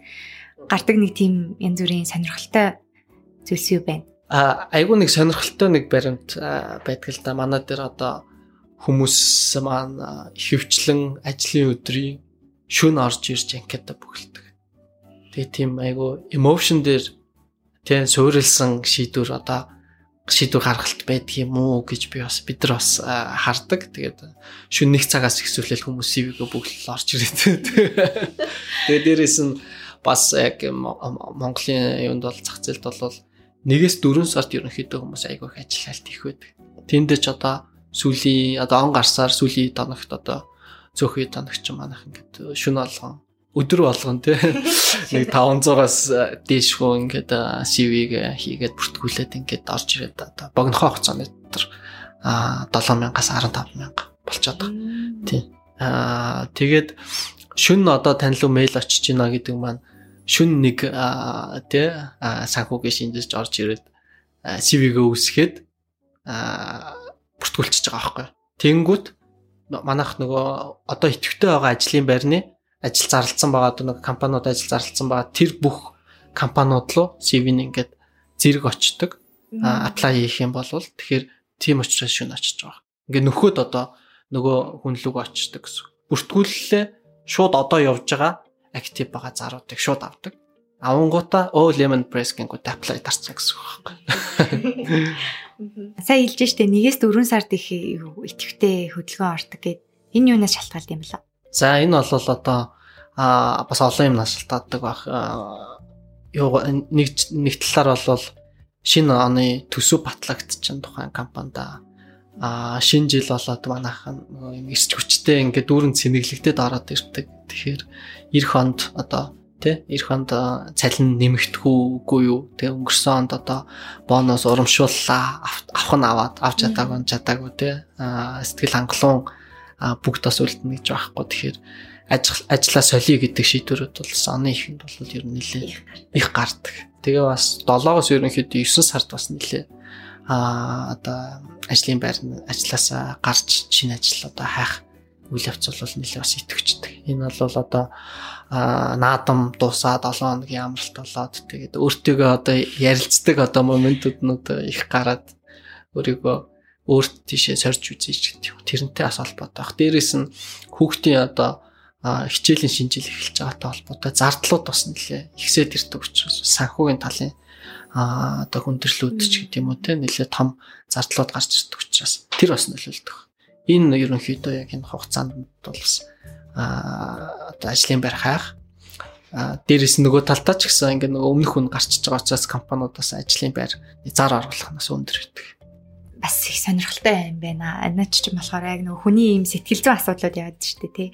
гардаг нэг тийм янз бүрийн сонирхолтой зүйлс юу байна. А айгүй нэг сонирхолтой нэг баримт байдаг л да. Манай дээр одоо хүмүүс маань хөвчлэн ажлын өдрийн шүн орж ирж анкета бүгэлдэг. Тэгээ тийм айгу emotion дээр тийм суурилсан шийдвэр одоо шийдвэр гаргалт байдаг юм уу гэж би бас бид нар бас хардаг. Тэгээд шүн нэг цагаас ихсүүлэл хүмүүс CV-гээ бүгд орж ирээд. Тэгээд дээрэс нь бас яг Монголын юунд бол зах зээлд бол нэгээс 4 сард ерөнхийдөө хүмүүс айгүй их ажиллалт их байдаг. Тэнд ч одоо сүүлийн одоо он гарсаар сүүлийн доногт одоо цөөхий танагч манайх ингээд шүн болгон өдөр болгон тий нэг 500-аас дээш хөө ингээд CV-г хийгээд бүртгүүлээд ингээд орж ирээд одоо богинохоо хугацааны дотор а 7000-аас 15000 болчиход байгаа. Тий. Аа тэгээд шүн одоо танил мэйл очиж гинэ гэдэг маань шүн нэг тий санхүүгээ шинжилж орж ирээд CV-гээ үүсгээд бүртгүүлчихэж байгаа байхгүй. Тэнгүүт манайх нөгөө одоо идэвхтэй байгаа ажлын байрны ажил зарлцсан байгаа одоо нэг компаниуд ажил зарлцсан байгаа тэр бүх компаниуд руу CV-н ингээд зэрэг очдог apply хийх юм бол тэгэхээр тийм учраас шүн очиж байгаа. Ингээд нөхөд одоо нөгөө хүн лүг очдог гэсэн. Бүртгүүлэлээ шууд одоо явж байгаа актив байгаа заруудыг шууд авдаг. Авангуута оо lemon press гингүүд apply дарцсан гэсэн үг байхгүй. Сайн хэлж штэ нэгээс 4 сард их итгэвтэй хөдөлгөөн ордог гэд энэ юунаас шалтгаалд юм бэлээ? За энэ бол одоо а бас олон юмнаас шалтгаалдаг баг. Юу нэг нэг талаар бол шинэ оны төсөв батлагдчихсан тухайн компанид а шинэ жил болоод манайхан юм эрч хүчтэй ингээд дүүрэн цэнэглэгдээд ороод ирдэг. Тэгэхээр эх хонд одоо тий эх хонд цалин нэмэгдэхүүгүй юу? Тий өнгөрсөн онд одоо бонус урамшууллаа авах нь аваад авч чадаагүй чадаагүй тий сэтгэл хангалуун бүгд бас үлдэнэ гэж байхгүй. Тэгэхээр ажлаа солиё гэдэг шийдвэрүүд бол оны ихэнд бол ер нь нэлээ их гардаг. Тэгээ бас 7-оос ерөнхийдөө 9 сард бас нэлээ а одоо ажлын байр ажилласаа гарч шинэ ажил одоо хайх үйл явц бол нэлээ бас итгэвчдэг. Энэ бол одоо наадам дуусаад 7 хоногийн амралт болоод тэгээд өөртөөгөө одоо ярилцдаг одоо моментууднууд их гараад өөрийгөө өөрт тийшээ сорж үзье гэдэг юм. Тэрнтэй бас холбоотой. Дээрээс нь хүүхдийн одоо хичээлийн шинжил эхэлж байгаатай холбоотой зардлууд бас нэлээ ихсээд ирдэг учраас санхүүгийн талын а одоо хүндрэлүүд ч гэдэг юм уу те нэлээ том зардлууд гарч ирдэг учраас тэр бас нөлөөлдөг. Энэ ерөнхийдөө яг энэ хугацаанд бол бас одоо ажлын байр хайх а дээрэс нөгөө талтаа ч гэсэн ингээ нөгөө өмнөх хүн гарчиж байгаа учраас компаниудаас ажлын байр зар оруулах нас өндөр байдаг. Бас их сонирхолтой юм байна. Анаач ч болохоор яг нөгөө хүний юм сэтгэл зүйн асуудлууд яваад штэ тий.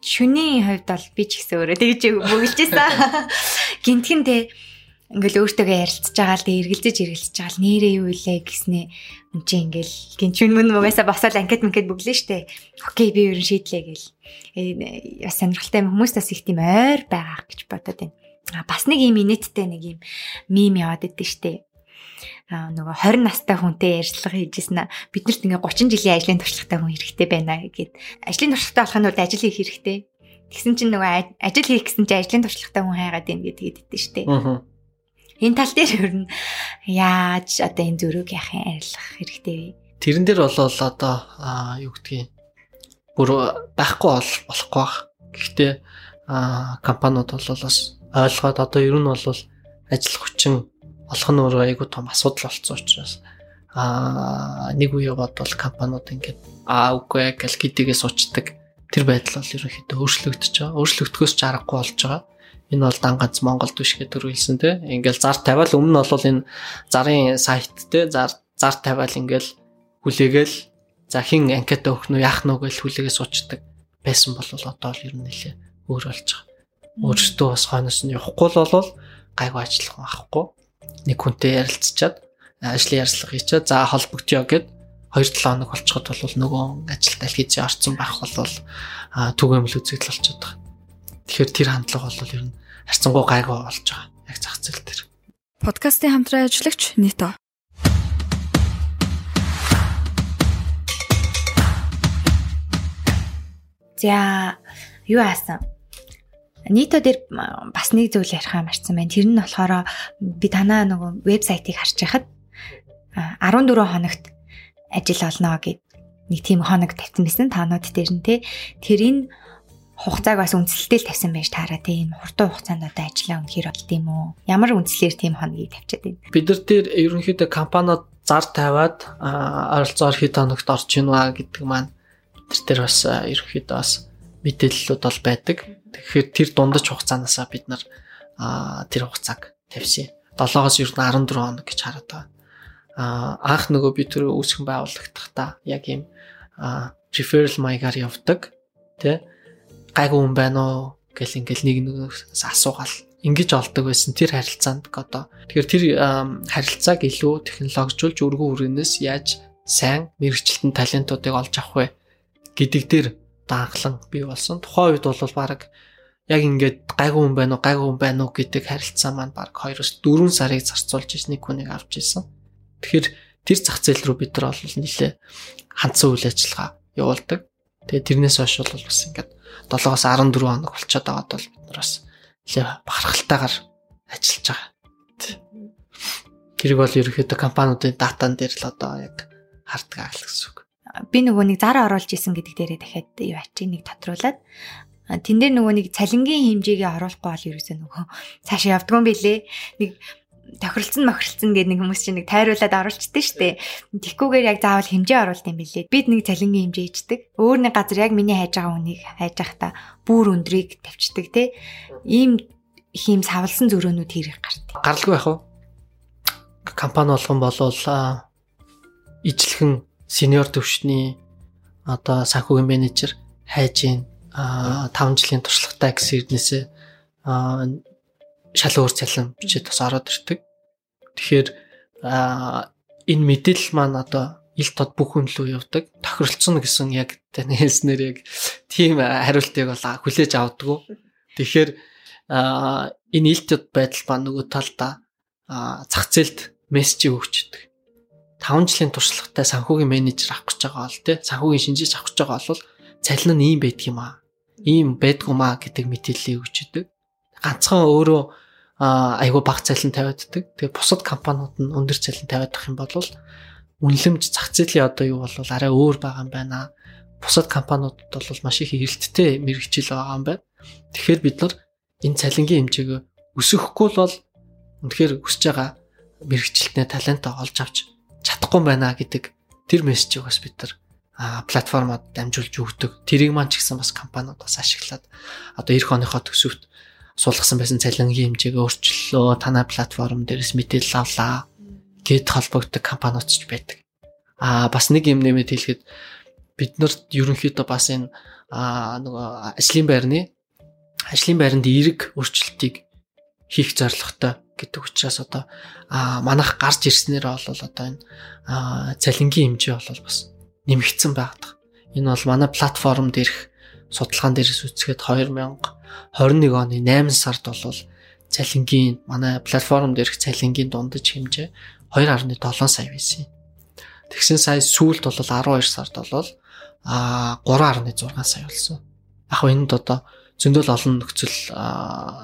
Шүний хувьд бол би ч гэсэн өөрөө тэгж бөглөжсэн. Гинтхэн тий ингээл өөртөөгөө ярилцж байгаа л тэгээ эргэлзэж эргэлзэж байгаа л нэрээ юу илээ гэснээ энэ чи ингээл гинчүн мөн мугасаа босоод анкет манкет бүглээ штэ. Окей би ерөн шийдлээ гэл. Э бас сонирхолтой хүмүүс бас их тийм ойр байгаа гэж бодоод байна. А бас нэг юм инэттэй нэг юм мим яваад идэв штэ. А нөгөө 20 настай хүнтэй ярилцлага хийжсэн нь биднэрт ингээ 30 жилийн ажлын туршлагатай хүн хэрэгтэй байна гэгээд ажлын туршлагатай болох нь бол ажил хийх хэрэгтэй. Тэгсэн чинь нөгөө ажил хийх гэсэн чинь ажлын туршлагатай хүн хайгаад байна гэдэг идэв штэ. Аа Энэ тал дээр ер нь яаж одоо энэ зөрүүг яхин арилгах хэрэгтэй вэ? Тэрэн дээр бол одоо юу гэдгийг бүр байхгүй болохгүй бах. Гэхдээ компаниуд бол бас ойлгоод одоо ер нь бол ажил хүчин олох нь өөрөө айгүй том асуудал болсон учраас а нэг үе бодвол компаниуд ингээд аа үгүй гэл гэдгийг суучдаг тэр байдал бол ерөнхийдөө өөрчлөгдөж байгаа. Өөрчлөгдөхөөс ч аргагүй болж байгаа энэ бол дан ганц Монголд биш гэж төрүүлсэн те. Ингээл зар тавиал өмнө нь бол энэ зарын сайт те зар зар тавиал ингээл хүлээгээл за хин анкета өгөх нь яах нь гэж хүлээгээ суучдаг байсан бол одоо л ер нь нэлээ өөр болж байгаа. Өөрсдөө бас хойноос нь явахгүй л болвол гайгүй ажиллах авахгүй. Нэг хүнтэй ярилцчаад ажлын ярилцлага хийчаад за холбогдъё гэд 2-7 хоног болчиход бол нөгөө ажилд аль хийж орцсон байх бол түгээмэл үзэгдэл болчиход байгаа. Тэгэхээр тэр хандлага бол ер нь харцангуй гайгүй болж байгаа. Яг зах зээл дээр. Подкастын хамтран ажиллагч Нито. За юу аасан? Нито дээр бас нэг зүйл ярих юм арцсан байна. Тэр нь болохоор би танаа нөгөө вебсайтыг харж байхад 14 хоногт ажил олно гэд нэг тийм хоног тавьсан байсан таанууд дээр нь те. Тэрийг хугацааг бас үнэлэлтэл тавьсан байж таараа тийм хурдан хугацаанд одоо ажиллаа үнэхээр болд юм уу? Ямар үнэлэлээр тийм хоногийг тавьчаад байна? Бид нар дээр ерөнхийдөө компаниуд зар тавиад ойролцоогоор хэд хоногт орж ийн вэ гэдэг маань тэр дээр бас ерөнхийдөө бас мэдээллүүд бол байдаг. Тэгэхээр тэр дундаж хугацаанаасаа бид нар тэр хугацааг тавьсан. 7-оос ер нь 14 хоног гэж хараад байгаа. Аа анх нөгөө би тэр үүсгэн байгуулагдахдаа яг ийм referral маягаар явдаг тий гайгүй хүн байна уу гэл ингээл нэг нэгээс асуугаал ингэж олдог байсан тэр харилцаанд одоо тэгэхээр тэр харилцааг илүү технологижуулж өргөн үрээнээс яаж сайн мэрэгчлэлтэн талентуудыг олж авах вэ гэдэг дээр даанхлан бий болсон. Тухайн үед бол баг яг ингээд гайгүй хүн байна уу, гайгүй хүн байна уу гэдэг харилцаа маань баг 2-4 сарыг зарцуулж иж нэг хүнийг авч ирсэн. Тэгэхээр тэр зах зээл рүү бид нар бол нэлээ хандсан үйл ажиллагаа явуулдаг. Тэгээ тэрнээс хойш бол бас ингээд 7-оос 14 хоног болчиход байгаад бол бид нар бас нэлээ бахархалтайгаар ажиллаж байгаа. Тэрийг бол ерөөхдөө компаниудын датан дээр л одоо яг харддаг гэсэн үг би нөгөө нэг зар оруулж исэн гэдэг дээрээ дахиад юу ачи нэг тодруулаад тэн дээр нөгөө нэг цалингийн хэмжээгээ оруулахгүй бол ерөөсөө нөгөө цаашаа явдгүй билээ. Нэг тохиролцсон мохиролцсон гэдэг нэг хүмүүс чинь нэг тайруулаад оруулчихдээ штэ. Тэгхгүйгээр яг заавал хэмжээ оруулд юм билээ. Бид нэг цалингийн хэмжээ ичдэг. Өөр нэг газар яг миний хайж байгаа хүнийг хайж байхдаа бүр өндрийг тавьчихдаг те. Ийм хийм савлсан зөрөөнүүд хэрэг гардаг. Гаралгүй байх уу? Компани болгон болвол ижлэхэн сениор төвшний одоо санхүүгийн менежер хайж ийн 5 жилийн туршлагатай гэсэн ирнээсээ шал өөр цалин бичээд бас ороод ирдэг. Тэгэхээр энэ мэдээлэл маань одоо ил тод бүх хүн лөө явдаг. Тохиролцсон гэсэн яг таны хэлснээр яг тийм хариултыг бол хүлээж авдаггүй. Тэгэхээр энэ ил тод байдал ба нөгөө талдаа зах зээлд мессеж өгчдөг. 5 жилийн туршлагатай санхүүгийн менежер авах гэж байгаа бол тий санхүүгийн шинжиж авах гэж байгаа бол цалин нь ийм байдаг юм аа. Ийм байдгүй маа гэдэг мэдээллийг өгчдөг. Ганцхан өөрөө айгүй бага цалин тавиаддаг. Тэгээ бусад компаниуд нь өндөр цалин тавиадах юм бол үнэлэмж зах зээлийн одоо юу бол арай өөр байгаа юм байна. Бусад компаниудад бол маш их эрэлттэй мэрэгчил байгаа юм байна. Тэгэхээр бид нар энэ цалингийн хэмжээг өсөхгүй бол үнэхээр өсөж байгаа мэрэгчлэлтний талентаа олж авч чадахгүй байна гэдэг тэр мессежийг бас бид нар платформод дамжуулж өгдөг. Тэрийг маань ч гэсэн бас компаниуд бас ашиглаад одоо эх оныхоо төсөвт суулгасан байсан цалингийн хэмжээг өөрчлөлөө танай платформ дээрээс мэдээлэл авлаа гэд холбогддог компаниуд ч байдаг. Аа бас нэг юм нэмэт хэлэхэд бид нарт ерөнхийдөө бас энэ нөгөө ажлын байрны ажлын байранд эерэг өөрчлөлтийг хийх зорилготой гэдэг учраас одоо манайх гарч ирснээр бол одоо энэ цалингийн хэмжээ бол бас нэмэгдсэн байдаг. Энэ бол манай платформ дээрх судалгаан дээрээс үзэхэд 2021 оны 8 сард бол цалингийн манай платформ дээрх цалингийн дундаж хэмжээ 2.7 сая байсан. Тэгсэн сая сүүлд бол 12 сард бол а 3.6 сая болсон. Яг энэнд одоо зөндөл олон нөхцөл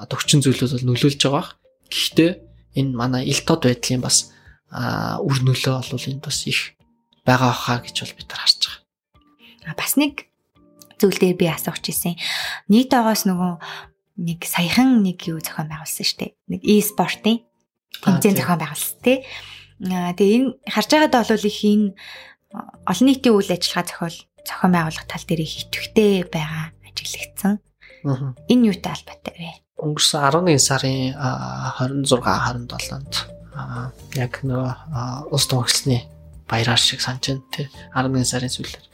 төвчин зүйлүүд бол нөлөөлж байгаа. Гэхдээ энэ манай ил тод байдлын бас үр нөлөө бол энд бас их байгаа хаа гэж бол бид нар харж байгаа. Бас нэг зүйл дээр би асуух гэсэн. Нийт байгаас нөгөө нэг саяхан нэг юу зохион байгуулсан шүү дээ. Нэг e-спортын тэмцээн зохион байгуулсан тий. Тэгээ энэ харж байгаадаа бол их энэ олон нийтийн үйл ажиллагаа зохиол зохион байгуулах тал дээр их идэвхтэй байгаа ажиглагдсан. Энэ юутай албатай вэ? өнгөрсөн 11 сарын 26 27-нд яг нөгөө улс томчлсны баяраар шиг санаж байна тий 11 сарын сүүлээр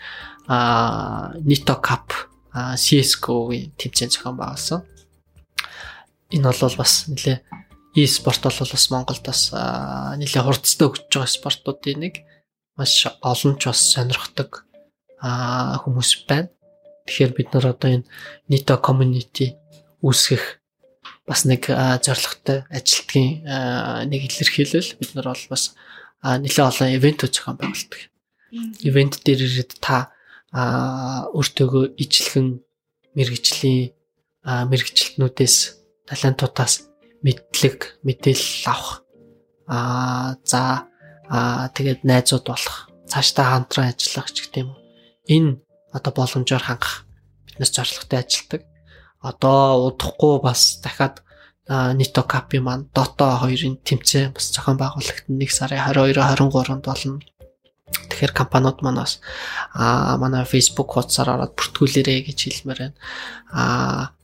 а Nito Cup CS:GO-гийн тэмцээн зохион байгуулсан. энэ бол бас нэлээ e-спорт бол бас Монголд бас нэлээ хурцтай өгч байгаа спортуудын нэг маш олон ч бас сонирхдаг хүмүүс байна. Тэгэхээр бид нар одоо энэ нийто community үүсгэх бас нэг зорилготой ажилтгийн нэг илэрхийлэл бид нар бол бас нэлээ олон ивент зохион байгуулдаг. Ивент дээр ирээд та өөртөөгөө ижлэхэн мэрэгжлийн мэрэгчлэтнүүдээс талентуудаас мэдлэг мэдээлэл авах аа за тэгээд найзууд болох цаашдаа хамтран ажиллах ч гэх юм. Энэ одоо боломжоор хангах биднес зорилготой ажилдаг. Одоо удахгүй бас дахиад Нито Капи маань Dota 2-ын тэмцээн бас зохион байгуулагдсан 1 сарын 22-23-нд болно. Тэгэхээр компаниуд манаас аа манай Facebook хуудасаар ороод бүртгүүлээрэй гэж хэлмээр байна. Аа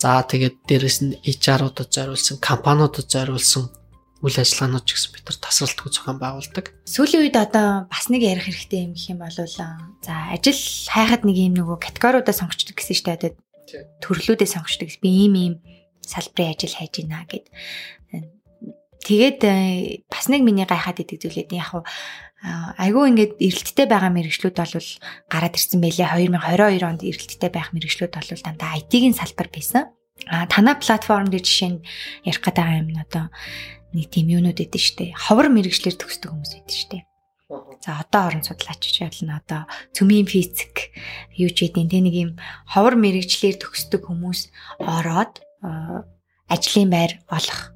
За тэгээд дээрэс нь HR-уудад зориулсан, компаниудад зориулсан үйл ажиллагаанууд ч гэсэн бид нар тасралтгүй зохион байгуулдаг. Сүүлийн үед одоо бас нэг ярих хэрэгтэй юм гэх юм бол за ажил хайхад нэг юм нөгөө категориудаа сонгочдөг гэсэн шүү дээ. Төрлүүдээ сонгочдөг. Би ийм ийм салбарын ажил хайж байна гэд. Тэгээд э, бас нэг миний гайхаад идэг зүйлээд яг айгүй ингээд эрэлттэй байгаа мэрэгчлүүд бол гараад ирсэн байлээ 2022 онд эрэлттэй байх мэрэгчлүүд бол дандаа IT-ийн салбар байсан. А танаа платформ дээр жишээ нь ярих гэдэг юм нь одоо нэг тийм юунууд өгдөө штэ. Ховор мэрэгчлэр төгсдөг хүмүүс өгдөө штэ. За одоо орон судлаач ялна одоо цөмийн физик юу ч гэдэг нэг юм ховор мэрэгчлэр төгсдөг хүмүүс ороод ажлын байр олох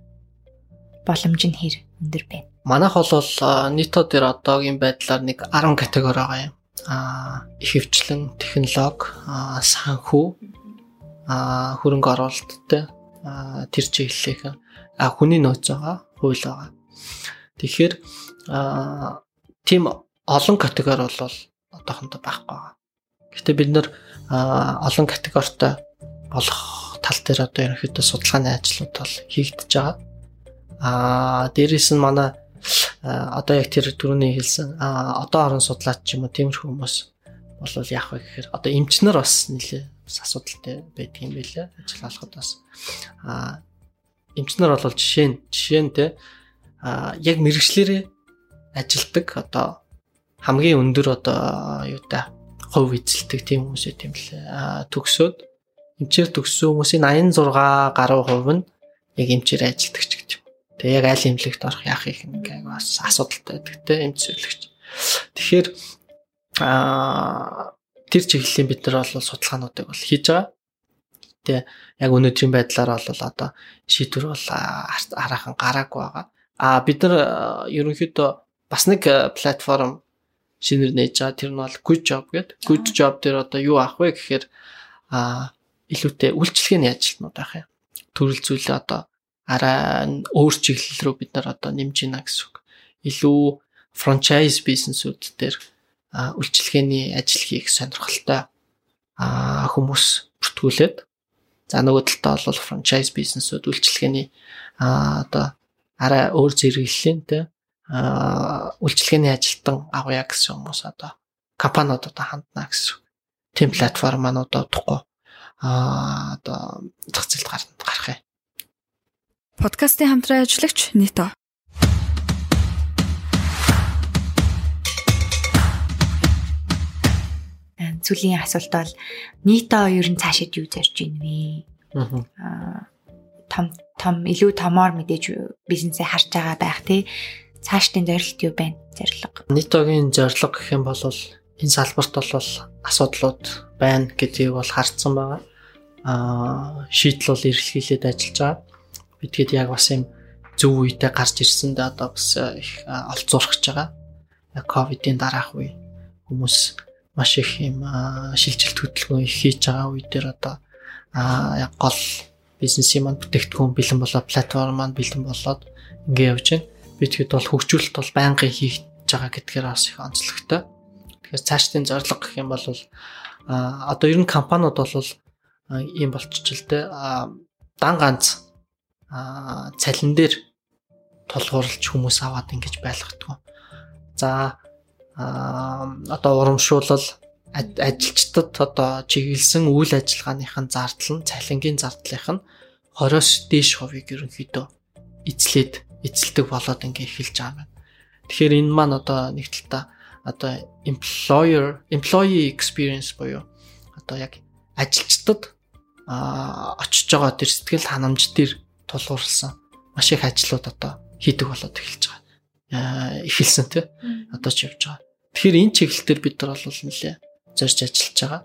боломж нь хэр өндөр байна. Манайх бол нийто дээр одоогийн байдлаар нэг 10 категори байгаа юм. Аа ихэвчлэн технологи, санхүү, аа хөрөнгө оруулалттай тэр чиглэлийнхэн а хүний нөөц байгаа, хууль байгаа. Тэгэхээр аа тийм олон категори бол одоохондоо байхгүй байгаа. Гэхдээ бид нэр олон категоритой болох тал дээр одоо ерөнхийдөө судалгааны ажлууд бол хийгдэж байгаа. Аа дээрэс нь манай одоо яг тэр түрүүний хэлсэн одоо орон судлаач ч юм уу тиймэрхүү хүмүүс бол яах вэ гэхээр одоо эмчнэр бас нэлээ бас асуудалтай байдаг юм байлаа ажил олоход бас. А эмчнэр бол жишээ нь жишээ нь те а яг мэрэгчлэрээ ажилдаг одоо хамгийн өндөр одоо юу та хувь эзэлдэг тийм хүмүүс ээ тийм лээ төгсөөд эмчээр төгссөн хүмүүсийн 86 гаруй хувь нь яг эмчээр ажилдаг ч гэдэг Тэгээ яг аль имлэгт орох яах их ингээ бас асуудалтай байдаг те эмч зөвлөгч. Тэгэхээр аа тэр чиглэлийн бид нар бол судалгаануудыг бол хийж байгаа. Тэгээ яг өнөөдрийн байдлаар бол одоо шийдвэр бол хараахан гараагүй байгаа. А бид нар ерөнхийдөө бас нэг платформ шинээр нээж байгаа. Тэр нь бол Good Job гэдэг. Good Job дээр одоо юу авах вэ гэхээр а илүүтэй үйлчлэгээний ажилтнууд байх юм. Төрөл зүйлээ одоо арай өөр чиглэл рүү бид нар одоо нэмж гинэ гэсэн үг. Илүү франчайз бизнесүүд дээр үйлчлэгээний ажил хийх сонирхолтой хүмүүс бүртгүүлээд за нөгөө талдаа бол франчайз бизнесүүд үйлчлэгээний одоо арай өөр зэрэглэлийн те үйлчлэгээний ажилтан авъя гэсэн хүмүүс одоо компаниуд одоо хандна гэсэн. Тим платформ одоо удахгүй а одоо зах зээлд гарах юм. Подкастын хамтран ажиллагч Нито. Зүлийн асуулт бол Нито ер нь цаашид юу зорж ийн вэ? Аа том том илүү томоор мэдээж бизнесээ харж байгаа байх тий. Цаашдын зорилт юу байна? Зорилго. Нитогийн зорилго гэх юм бол энэ салбарт бол асуудлууд байна гэдгийг бол харцсан байгаа. Аа шийдэл бол эргэлхийлээд ажиллаж байгаа бидгээд яг бас юм зөв үедээ гарч ирсэндээ одоо бас э, их олцуурхаж байгаа. Яг ковидын дараах үе хүмүүс маш их юм шилжилт хөдөлгөөн их хийж байгаа үе дээр одоо яг гол бизнесийн маань бүтээгдэхүүн бэлэн болоод платформ маань бэлэн болоод ингэ явж байна. Бидгээд бол хөгжүүлэлт бол байнгын хийж байгаа гэдгээр бас их онцлогтой. Тэгэхээр цаашдын зорилго гэх юм бол одоо ер нь компаниуд бол ийм болчихжээ дан ганц цалин дээр тулгуурлаж хүмүүс аваад ингэж байлгадаг. За одоо урамшуулал ажилчдад одоо чиглэсэн үйл ажиллагааныхын зардал нь цалингийн зардлынх нь 20-оос дээш хувийг ерөнхийдөө эзлээд эзэлдэг болоод ингээ эхэлж байгаа юм. Тэгэхээр энэ маань одоо нэг талдаа одоо employer employee experience буюу одоо яг ажилчдад очиж байгаа тэр сэтгэл ханамж дээр тулгуурласан маш их ажлууд одоо хийдэг болоод эхэлж байгаа. Эхэлсэн тий. Одоо ч явж байгаа. Тэгэхээр энэ чиглэл дээр бид нар бол нэлээ зорж ажиллаж байгаа.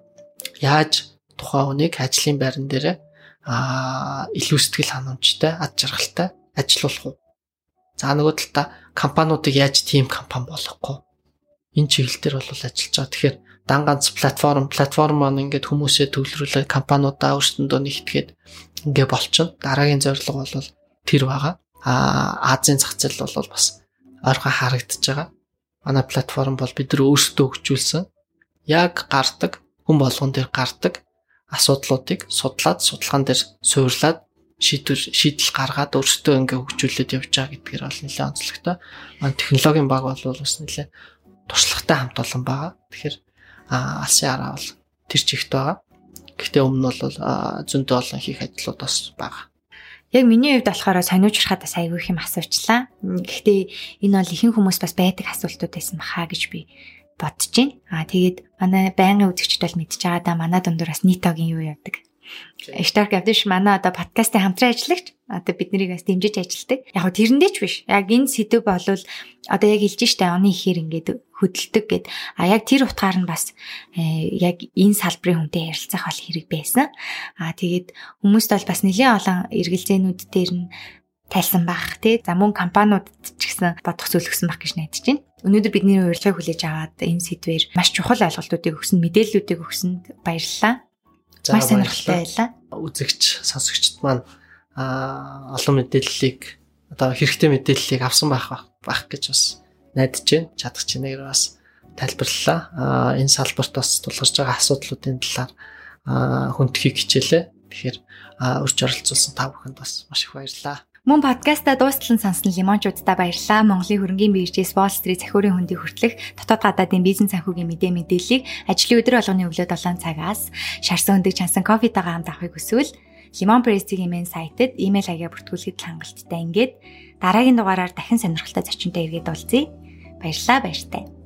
Яаж тухайн хүнийг ажлын байран дээр аа илүү сэтгэл ханамжтай, ад жаргалтай ажиллуулах уу? За нөгөө талдаа компаниудыг яаж team компани болгохгүй? Энэ чиглэл дээр бол ажиллаж байгаа. Тэгэхээр дан ганц платформ, платформ маань ингээд хүмүүсээ төвлөрүүлээд компаниудаа өөрсдөндөө нэгтгээд ингээ болчихно. Дараагийн зорилго бол тэр байгаа. А Азийн зах зээл бол бас ойрхон харагдаж байгаа. Манай платформ бол бид нар өөрсдөө хөгжүүлсэн. Яг гардаг хүн болгон дээр гардаг асуудлуудыг судлаад судалгаан дээр суурлаад шийдвэр шийдэл гаргаад өөрсдөө ингээ хөгжүүлээд явж байгаа гэдгээр бол нэлээд онцлогтой. Манай технологийн баг бол бас нэлээд туршлагатай хамт олон байгаа. Тэгэхээр алсын араа бол тэр чигт байгаа. Гэхдээ өмнө бол зөндөө олон хийх ажлууд бас байгаа. Яг миний хувьд болохоор сониуч харахад бас айгүй их юм асуучлаа. Гэхдээ энэ бол ихэнх хүмүүс бас байдаг асуултууд байсан баха гэж би бодож байна. Аа тэгээд манай байнгын үзэгчд бол мэдж байгаа да манай дундуур бас нийтогийн юу явдаг. Эштарк явдаш манай одоо подкастын хамтран ажиллагч одоо бид нарыг бас дэмжиж ажилдаг. Яг тэрэндээ ч биш. Яг энэ сэдв болвол одоо яг хэлж штэ оны ихээр ингээд хөдөлдөг гэд. А яг тэр утгаар нь бас э, яг энэ салбарын хүнтэй ярилцах бол хэрэг байсан. А тэгээд хүмүүст бол бас нэлээд олон эргэлзээнүүд дээр нь тайлсан байх тий. За мөн компаниудад ч гэсэн бодох зүйл өгсөн байх гэж найдаж байна. Өнөөдөр бидний урилгыг хүлээж аваад энэ сэдвээр маш чухал ойлголтуудыг өгсөн, мэдээллүүдийг өгсөнд баярлалаа. Маш сонирхолтой байлаа. Үзэгч, сонсогчд маань а олон мэдээллийг одоо хэрэгтэй мэдээллийг авсан байх байх гэж бас найдаж байна. Чадах чинээр бас тайлбарлалаа. А энэ салбарт бас тулгарч байгаа асуудлуудын талаар хүндхийг хичээлээ. Тэгэхээр урьж оролцуулсан та бүхэнд бас маш их баярлалаа. Мөн подкаста дуустал нь сонсон лимончуудаа баярлалаа. Монголын хөрөнгөний биржээс Wall Street захиурын хөндийг хүртэлх дотоод гадаадын бизнес санхүүгийн мэдээ мэдээллийг ажлын өдөр болгоны өглөө 7 цагаас шарсан өндөг чансан кофетойгоо хамт авахыг хүсвэл Limon Press-ийн мен сайтад имэйл хаягаар бүртгүүлэхэд хангалттай ингээд дараагийн дугаараар дахин сонирхолтой зочинтой иргэд уулзъя. Баярлалаа баяртай.